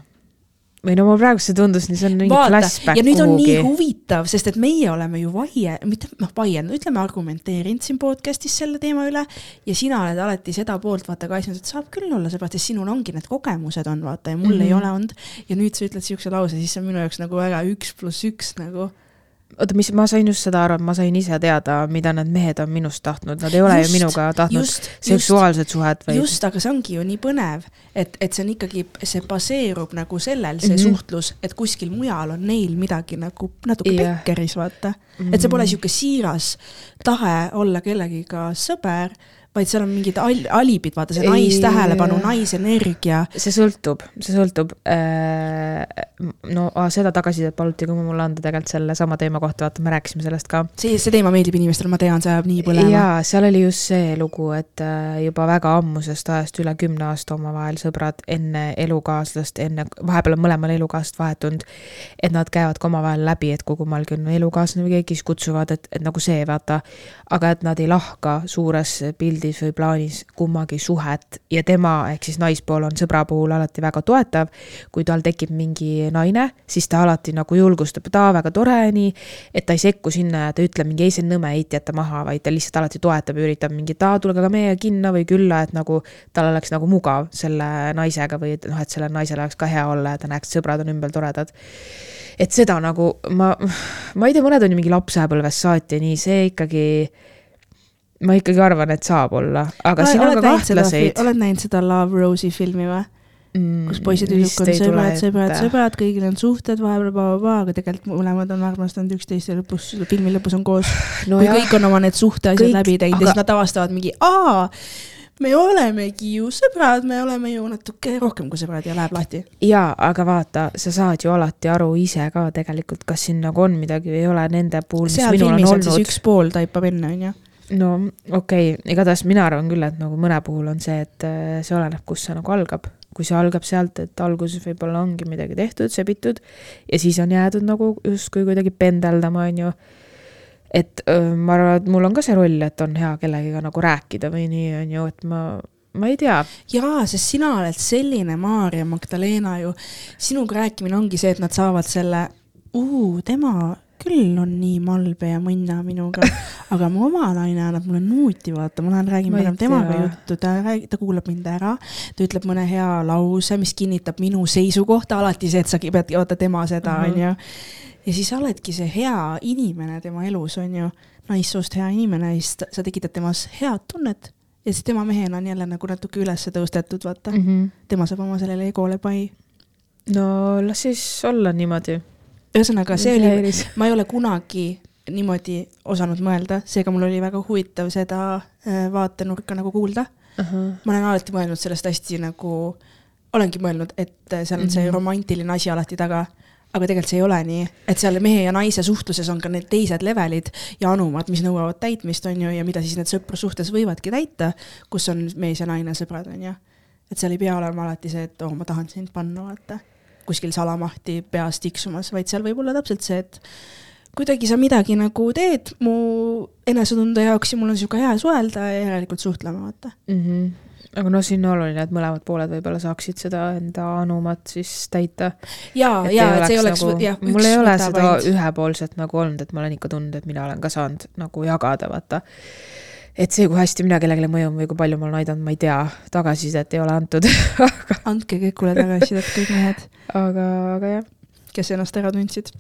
S2: või no mul praegu see tundus, see on mingi
S1: vaata,
S2: flashback
S1: ja nüüd on nii
S2: kuhugi.
S1: huvitav, sest et meie oleme ju vaie, mitte noh, vaielnud, ütleme argumenteerinud siin podcast'is selle teema üle ja sina oled alati seda poolt vaata kaitsnud, et saab küll olla, seepärast et sinul ongi need kogemused on vaata ja mul mm -hmm. ei
S2: Mhm.
S1: ole olnud. ja nüüd sa ütled siukse lause, siis see on minu jaoks nagu väga üks pluss üks nagu.
S2: oota, mis, ma sain just seda aru, et ma sain ise teada, mida need mehed on minust tahtnud, nad ei ole
S1: Just,
S2: ju minuga tahtnud
S1: just,
S2: seksuaalset suhet või
S1: just, aga see ongi ju nii põnev, et, et see on ikkagi, see baseerub nagu sellel, see mm -hmm. suhtlus, et kuskil mujal on neil midagi nagu natuke yeah. pekkeris, vaata. et see pole
S2: Mhm.
S1: sihuke siiras tahe olla kellegiga sõber, vaid seal on mingid al- alibid, vaata see naistähelepanu, naisenergia.
S2: see sõltub, see sõltub. no aa, seda tagasisidet paluti ka mulle anda tegelikult sellesama teema kohta, vaata, me rääkisime sellest ka.
S1: see, see teema meeldib inimestele, ma tean, see ajab nii põlema.
S2: jaa, seal oli just see lugu, et äh, juba väga ammusest ajast, üle kümne aasta omavahel sõbrad enne elukaaslast, enne, vahepeal on mõlemal elukaaslased vahetunud, et nad käivad ka omavahel läbi, et kui kummalgi on elukaaslane või keegi, siis kutsuvad, et, et nagu see, vaata, aga et nad ei lahka suures pildis või plaanis kummagi suhet ja tema ehk siis naispool on sõbra puhul alati väga toetav. kui tal tekib mingi naine, siis ta alati nagu julgustab, et aa, väga tore, nii, et ta ei sekku sinna ja ta ütleb mingi ei, see on nõme, heiti jätta maha, vaid ta lihtsalt alati toetab ja üritab mingit, aa, tulge ka meiega kinno või külla, et nagu tal oleks nagu mugav selle naisega või et noh, et sellel naisel oleks ka hea olla ja ta näeks, sõbrad on ümber toredad et seda nagu ma, ma ei tea, mõned on ju mingi lapsepõlvest saati nii, see ikkagi, ma ikkagi arvan, et saab olla, aga
S1: oled,
S2: siin on ka kahtlaseid.
S1: oled näinud seda Love Rose'i filmi või?
S2: Mm,
S1: kus poisid on sõbrad, sõbrad, sõbrad, kõigil on suhted vahepeal, aga tegelikult mõlemad on armastanud üksteist ja lõpus, filmi lõpus on koos
S2: no.
S1: kui kõik on oma need suhteasjad läbi teinud
S2: aga-
S1: ja siis nad avastavad mingi, aa, me olemegi ju sõbrad, me oleme ju natuke rohkem kui sõbrad ja läheb lahti.
S2: jaa, aga vaata, sa saad ju alati aru ise ka tegelikult, kas siin nagu on midagi või ei ole nende puhul, mis
S1: seal
S2: minul on olnud.
S1: siis üks pool taipab enne, onju.
S2: No okei okay., igatahes mina arvan küll, et nagu mõne puhul on see, et äh, see oleneb, kus see nagu algab. kui see algab sealt, et alguses võib-olla ongi midagi tehtud, sebitud ja siis on jäädud nagu justkui kuidagi pendeldama, onju. et öö, ma arvan, et mul on ka see roll, et on hea kellegiga nagu rääkida või nii, onju, et ma, ma ei tea.
S1: jaa, sest sina oled selline Maarja Magdalena ju, sinuga rääkimine ongi see, et nad saavad selle, tema küll on nii malbe ja mõnna minuga, aga mu oma naine annab mulle nuuti, vaata, ma lähen räägin enam temaga juttu, ta räägib, ta kuulab mind ära, ta ütleb mõne hea lause, mis kinnitab minu seisukohta, alati see, et sa pead, vaata tema seda,
S2: Mhm.
S1: onju. ja siis sa oledki see hea inimene tema elus, onju, naissoost hea inimene siis sa tekitad temas head tunnet ja siis tema mehena on jälle nagu natuke üles tõustetud, vaata
S2: mm. -hmm.
S1: tema saab oma sellele egole pai.
S2: no las siis olla niimoodi.
S1: Ühesõnaga, see oli, ma ei ole kunagi niimoodi osanud mõelda, seega mul oli väga huvitav seda äh, vaatenurka nagu kuulda. ma olen alati mõelnud sellest hästi nagu, olengi mõelnud, et äh, seal on see
S2: Mhm.
S1: romantiline asi alati taga, aga tegelikult see ei ole nii, et seal mehe ja naise suhtluses on ka need teised levelid ja anumad, mis nõuavad täitmist, on ju, ja mida siis need sõprussuhtes võivadki täita, kus on mees ja naine sõbrad, on ju. et seal ei pea olema alati see, et oo oh,, ma tahan sind panna, vaata kuskil salamahti peas tiksumas, vaid seal võib olla täpselt see, et kuidagi sa midagi nagu teed mu enesetunde jaoks ja mul on sihuke hea suhelda ja järelikult suhtleme, vaata.
S2: mm. -hmm. aga noh, siin on oluline, et mõlemad pooled võib-olla saaksid seda enda anumat siis täita.
S1: ja, ja et see ei oleks
S2: nagu,
S1: jah,
S2: mul ei ole seda ainult. ühepoolselt nagu olnud, et ma olen ikka tundnud, et mina olen ka saanud nagu jagada, vaata. Et see, kui hästi mina kellelegi mõjun või kui palju ma olen aidanud, ma ei tea, tagasisidet ei ole antud aga,
S1: andke Kekule tagasisidet, kõik mehed,
S2: aga, aga jah,
S1: kes ennast ära tundsid.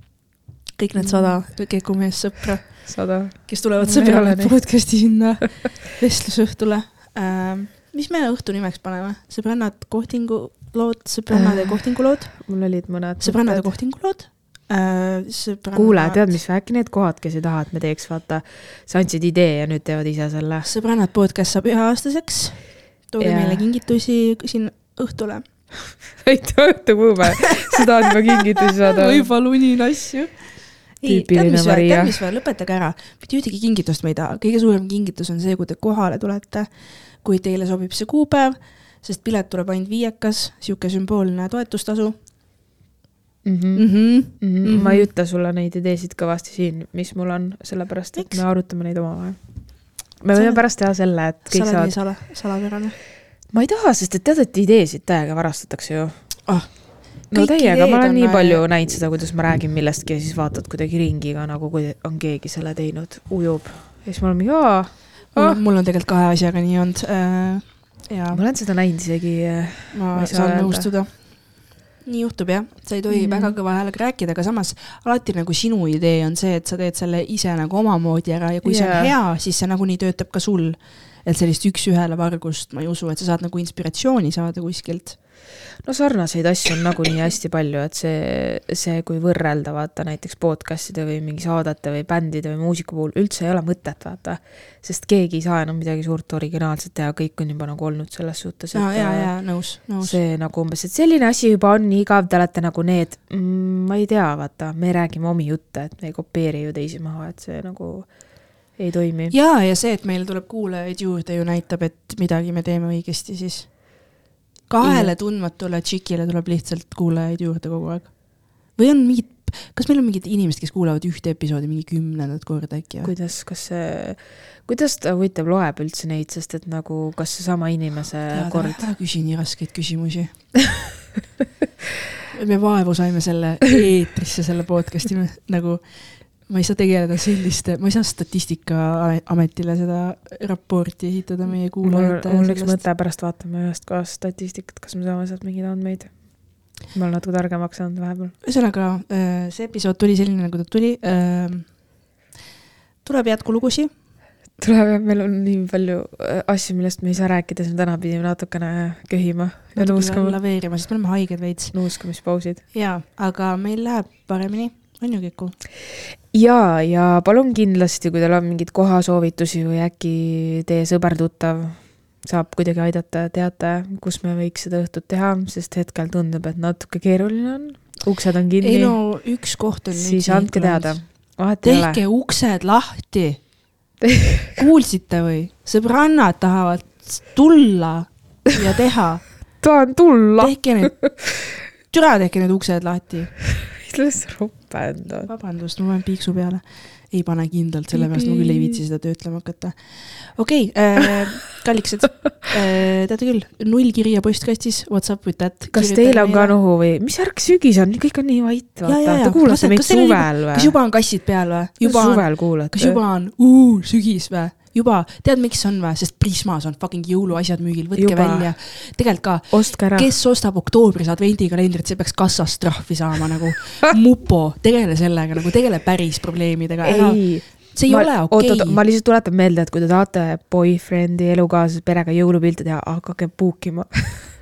S1: kõik need sada Keku meessõpra,
S2: sada.
S1: kes tulevad sõbrale podcast'i sinna vestlusõhtule ähm, mis me õhtu nimeks paneme? sõbrannad kohtingulood, sõbrannad ja
S2: Äh,
S1: kohtingulood?
S2: mul olid mõned.
S1: sõbrannad ja kohtingulood äh,. Sõbrannad...
S2: kuule, tead, mis äkki need kohad, kes ei taha, et me teeks, vaata, sa andsid idee ja nüüd teevad ise selle.
S1: sõbrannad podcast saab üheaastaseks. tooge yeah. meile kingitusi siin õhtule.
S2: aitäh, õhtu kuupäev, sa tahad juba kingitusi saada?
S1: võib-olla unin asju. ei, tead mis
S2: Maria.
S1: tead mis või, lõpetage ära. mitte ühtegi kingitust me ei taha, kõige suurem kingitus on see, kui te kohale tulete, kui teile sobib see kuupäev, sest pilet tuleb ainult viiekas, sihuke sümboolne toetustasu
S2: mm. -hmm.
S1: mm. -hmm.
S2: Mm -hmm. Ma ei ütle sulle neid ideesid kõvasti siin, mis mul on, sellepärast et
S1: Miks?
S2: me arutame neid omavahel. me
S1: Sa
S2: võime pärast teha selle, et
S1: sa
S2: kõik
S1: oled nii
S2: saavad.
S1: sala, salapärane.
S2: ma ei taha, sest et tead, et ideesid täiega varastatakse ju.
S1: ah,
S2: no täiega, ma olen
S1: on,
S2: nii
S1: äh,
S2: palju näinud seda, kuidas ma räägin millestki ja siis vaatad kuidagi ringiga nagu, kui on keegi selle teinud, ujub. ja siis ma olen mingi, aa,
S1: mul, mul on tegelikult kahe asjaga nii olnud äh,. ja
S2: ma olen seda näinud isegi äh,
S1: ma
S2: ma
S1: saan
S2: öelda.
S1: nõustuda. Nii juhtub jah, sa ei tohi mm. -hmm. väga kõva häälega rääkida, aga samas alati nagu sinu idee on see, et sa teed selle ise nagu omamoodi ära ja kui yeah. see on hea, siis see nagunii töötab ka sul. et sellist üks-ühele vargust ma ei usu, et sa saad nagu inspiratsiooni saada kuskilt.
S2: No sarnaseid asju on nagunii hästi palju, et see, see, kui võrrelda vaata näiteks podcast'ide või mingi saadete või bändide või muusika puhul üldse ei ole mõtet, vaata. sest keegi ei saa enam midagi suurt originaalset teha, kõik on juba nagu olnud selles suhtes,
S1: ja, ja,
S2: äh,
S1: ja nõus, nõus.
S2: see nagu umbes, et selline asi juba on nii igav, te olete nagu need mm,, ma ei tea, vaata, me räägime omi jutte, et me ei kopeeri ju teisi maha, et see nagu ei toimi.
S1: ja, ja see, et meil tuleb kuulajaid juurde ju näitab, et midagi me teeme õigesti siis. Kahele
S2: Jah.
S1: tundmatule tšikile tuleb lihtsalt kuulajaid juurde kogu aeg. või on mingid, kas meil on mingid inimesed, kes kuulavad ühte episoodi mingi kümnendat korda äkki
S2: kuidas, kas see, kuidas ta huvitav loeb üldse neid, sest et nagu, kas seesama inimese kord,
S1: ära küsi nii raskeid küsimusi. me vaevu saime selle eetrisse, selle podcast'i nagu, ma ei saa tegeleda selliste, ma ei saa Statistikaametile seda raporti esitada meie
S2: mul
S1: kuulajate
S2: mul üks mõte, pärast vaatame ühest kohast statistikat, kas me saame sealt mingeid andmeid. ma olen natuke targemaks saanud vahepeal.
S1: ühesõnaga, see episood tuli selline, nagu ta tuli. tuleb jätkulugusid,
S2: tuleb jah, meil on nii palju äh, asju, millest me ei saa rääkida, siis me täna pidime natukene köhima ja nuuskama,
S1: laveerima, sest me oleme haiged veits.
S2: nuuskamispausid.
S1: jaa, aga meil läheb paremini, on ju, Kiku?
S2: ja, ja palun kindlasti, kui teil on mingeid kohasoovitusi või äkki teie sõber-tuttav saab kuidagi aidata, teate, kus me võiks seda õhtut teha, sest hetkel tundub, et natuke keeruline on. uksed on kinni
S1: ei, no üks koht on
S2: siis andke teada. vahet ei ole.
S1: tehke uksed lahti. kuulsite või? sõbrannad tahavad tulla ja teha.
S2: tahan tulla.
S1: tehke need, türa tehke need uksed lahti.
S2: Kuidas sa ropend on?
S1: vabandust, ma panen piiksu peale. ei pane kindlalt, sellepärast ma küll ei viitsi seda töötlema hakata. okei okay, äh, kalliksed äh,, teate küll, null kirja postkastis, what's up with that.
S2: kas teil on ka Nuhu või, mis värk sügis on, kõik on nii vait, vaata, te kuulate meid
S1: kas
S2: suvel või?
S1: kas juba on kassid peal või? on,
S2: suvel kuulate?
S1: kas juba on uh, sügis või? juba, tead, miks on või? sest Prismas on fucking jõuluasjad müügil, võtke
S2: Juba.
S1: välja. tegelikult ka,
S2: ostke ära.
S1: kes ostab oktoobris advendikalendrit, see peaks kassast trahvi saama nagu. mupo, tegele sellega nagu, tegele päris probleemidega,
S2: ei,
S1: see ei
S2: ma,
S1: ole okei
S2: oot, ma lihtsalt tuletan meelde, et kui te tahate boyfriend'i elukaaslase perega jõulupilte teha, hakake book ima.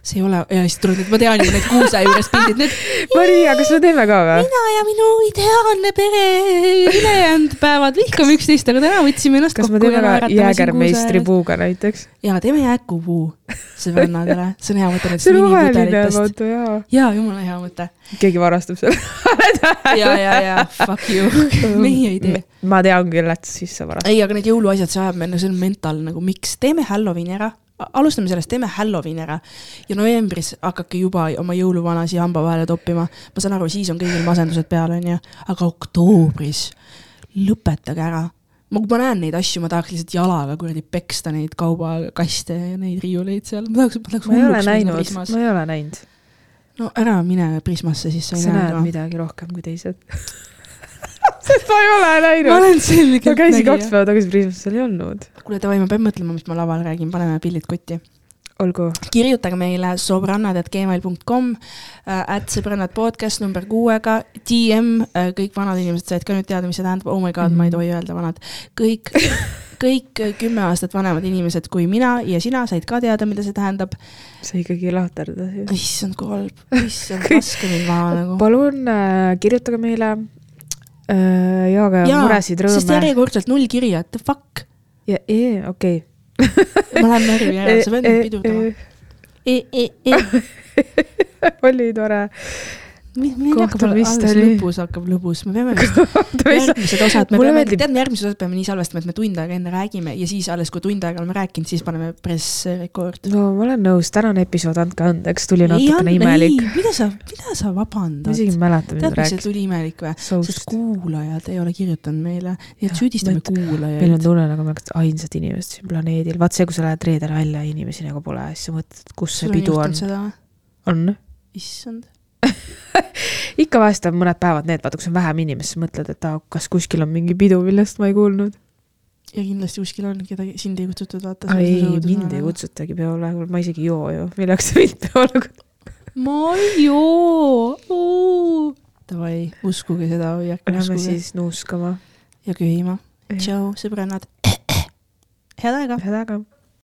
S1: See ei ole, ja siis tuleb need, ma tean juba need kuuse juures pildid, need
S2: Maria, kas me teeme ka või?
S1: mina ja minu ideaalne pere ülejäänud päevad vihkame üksteist, aga täna võtsime ennast
S2: kas me teeme ka jäägermeistri? puuga näiteks?
S1: jaa, teeme jääkupuu sõbrannadele, see on hea mõte,
S2: see
S1: nendest minipudelitest.
S2: jaa.
S1: jumala hea mõte.
S2: keegi varastab selle.
S1: ja, ja, ja fuck you, meie ei tee.
S2: ma tean küll, et siis sa varastad.
S1: ei, aga need jõuluasjad, see ajab meil, see on mental nagu, miks, teeme Halloweeni ära. Alustame sellest, teeme Halloweeni ära ja novembris hakake juba oma jõuluvanasi hamba vahele toppima. ma saan aru, siis on kõigil masendused peal, onju, aga oktoobris lõpetage ära. ma, kui ma näen neid asju, ma tahaks lihtsalt jalaga kuradi peksta neid kaubakaste ja neid riiuleid seal, ma tahaks, ma tahaks
S2: ma ei ole näinud, ma. ei ole näinud.
S1: no ära mine Prismasse, siis sa ei
S2: sa
S1: näe
S2: näed
S1: ka.
S2: midagi rohkem kui teised. sest ma ei ole näinud
S1: ma. olen
S2: ma
S1: selgelt
S2: käisin kaks päeva tagasi Prismas, seal ei olnud.
S1: kuule, davai, ma pean mõtlema, mis ma laval räägin, paneme pillid kotti.
S2: olgu.
S1: kirjutage meile sobrannad.gmail.com äh,, at sõbrannad podcast number kuuega, DM, kõik vanad inimesed said ka nüüd teada, mis see tähendab, oh my god mm, -hmm. ma ei tohi öelda vanad. kõik, kõik äh, kümme aastat vanemad inimesed kui mina ja sina said ka teada, mida see tähendab.
S2: sa ikkagi lahterdad.
S1: issand, kui halb, issand, laske mind maha nagu.
S2: palun äh, kirjutage meile äh,, jagage muresid,
S1: sest
S2: rõõme.
S1: järjekordselt null kirja, the fuck.
S2: ja, okei.
S1: ma lähen närvi ära, sa pead mind pidurdama.
S2: Oli tore. Kohtumist
S1: alles
S2: oli.
S1: lõpus hakkab lõbus, me peame järgmised osad, me peame, tead, me järgmised osad peame nii salvestama, et me tund aega enne räägime ja siis alles, kui tund aega oleme rääkinud, siis paneme pressrekord.
S2: no ma olen nõus, tänane episood, andke andeks, tuli natukene imelik.
S1: mida sa, mida sa
S2: ma
S1: vabandad?
S2: isegi ei mäleta, mida
S1: tead,
S2: ta
S1: miks see
S2: rääkis.
S1: tuli imelik või? sest kuulajad ei ole kirjutanud meile,
S2: Jah,
S1: süüdistame
S2: ma- meil on
S1: kuulajaid.
S2: tunne, nagu me oleks ainsad inimesed siin planeedil. vaat see, kui sa lähed reedel välja ja inimesi nagu pole, siis sa mõtled, kus see pidu on. on?
S1: issand.
S2: ikka vahest on mõned päevad need, vaata, kus on vähem inimesi, siis mõtled, et aa, kas kuskil on mingi pidu, millest ma ei kuulnud.
S1: ja kindlasti kuskil on kedagi, sind ei kutsutud, vaata.
S2: ei, mind ei kutsutagi peole, ma isegi ei joo ju, milleks sa mind peole kutsud?
S1: ma ei joo. Davai, uskuge seda või ärge
S2: Lähme siis nuuskama.
S1: ja köhima. tšau, sõbrannad. head aega.
S2: head aega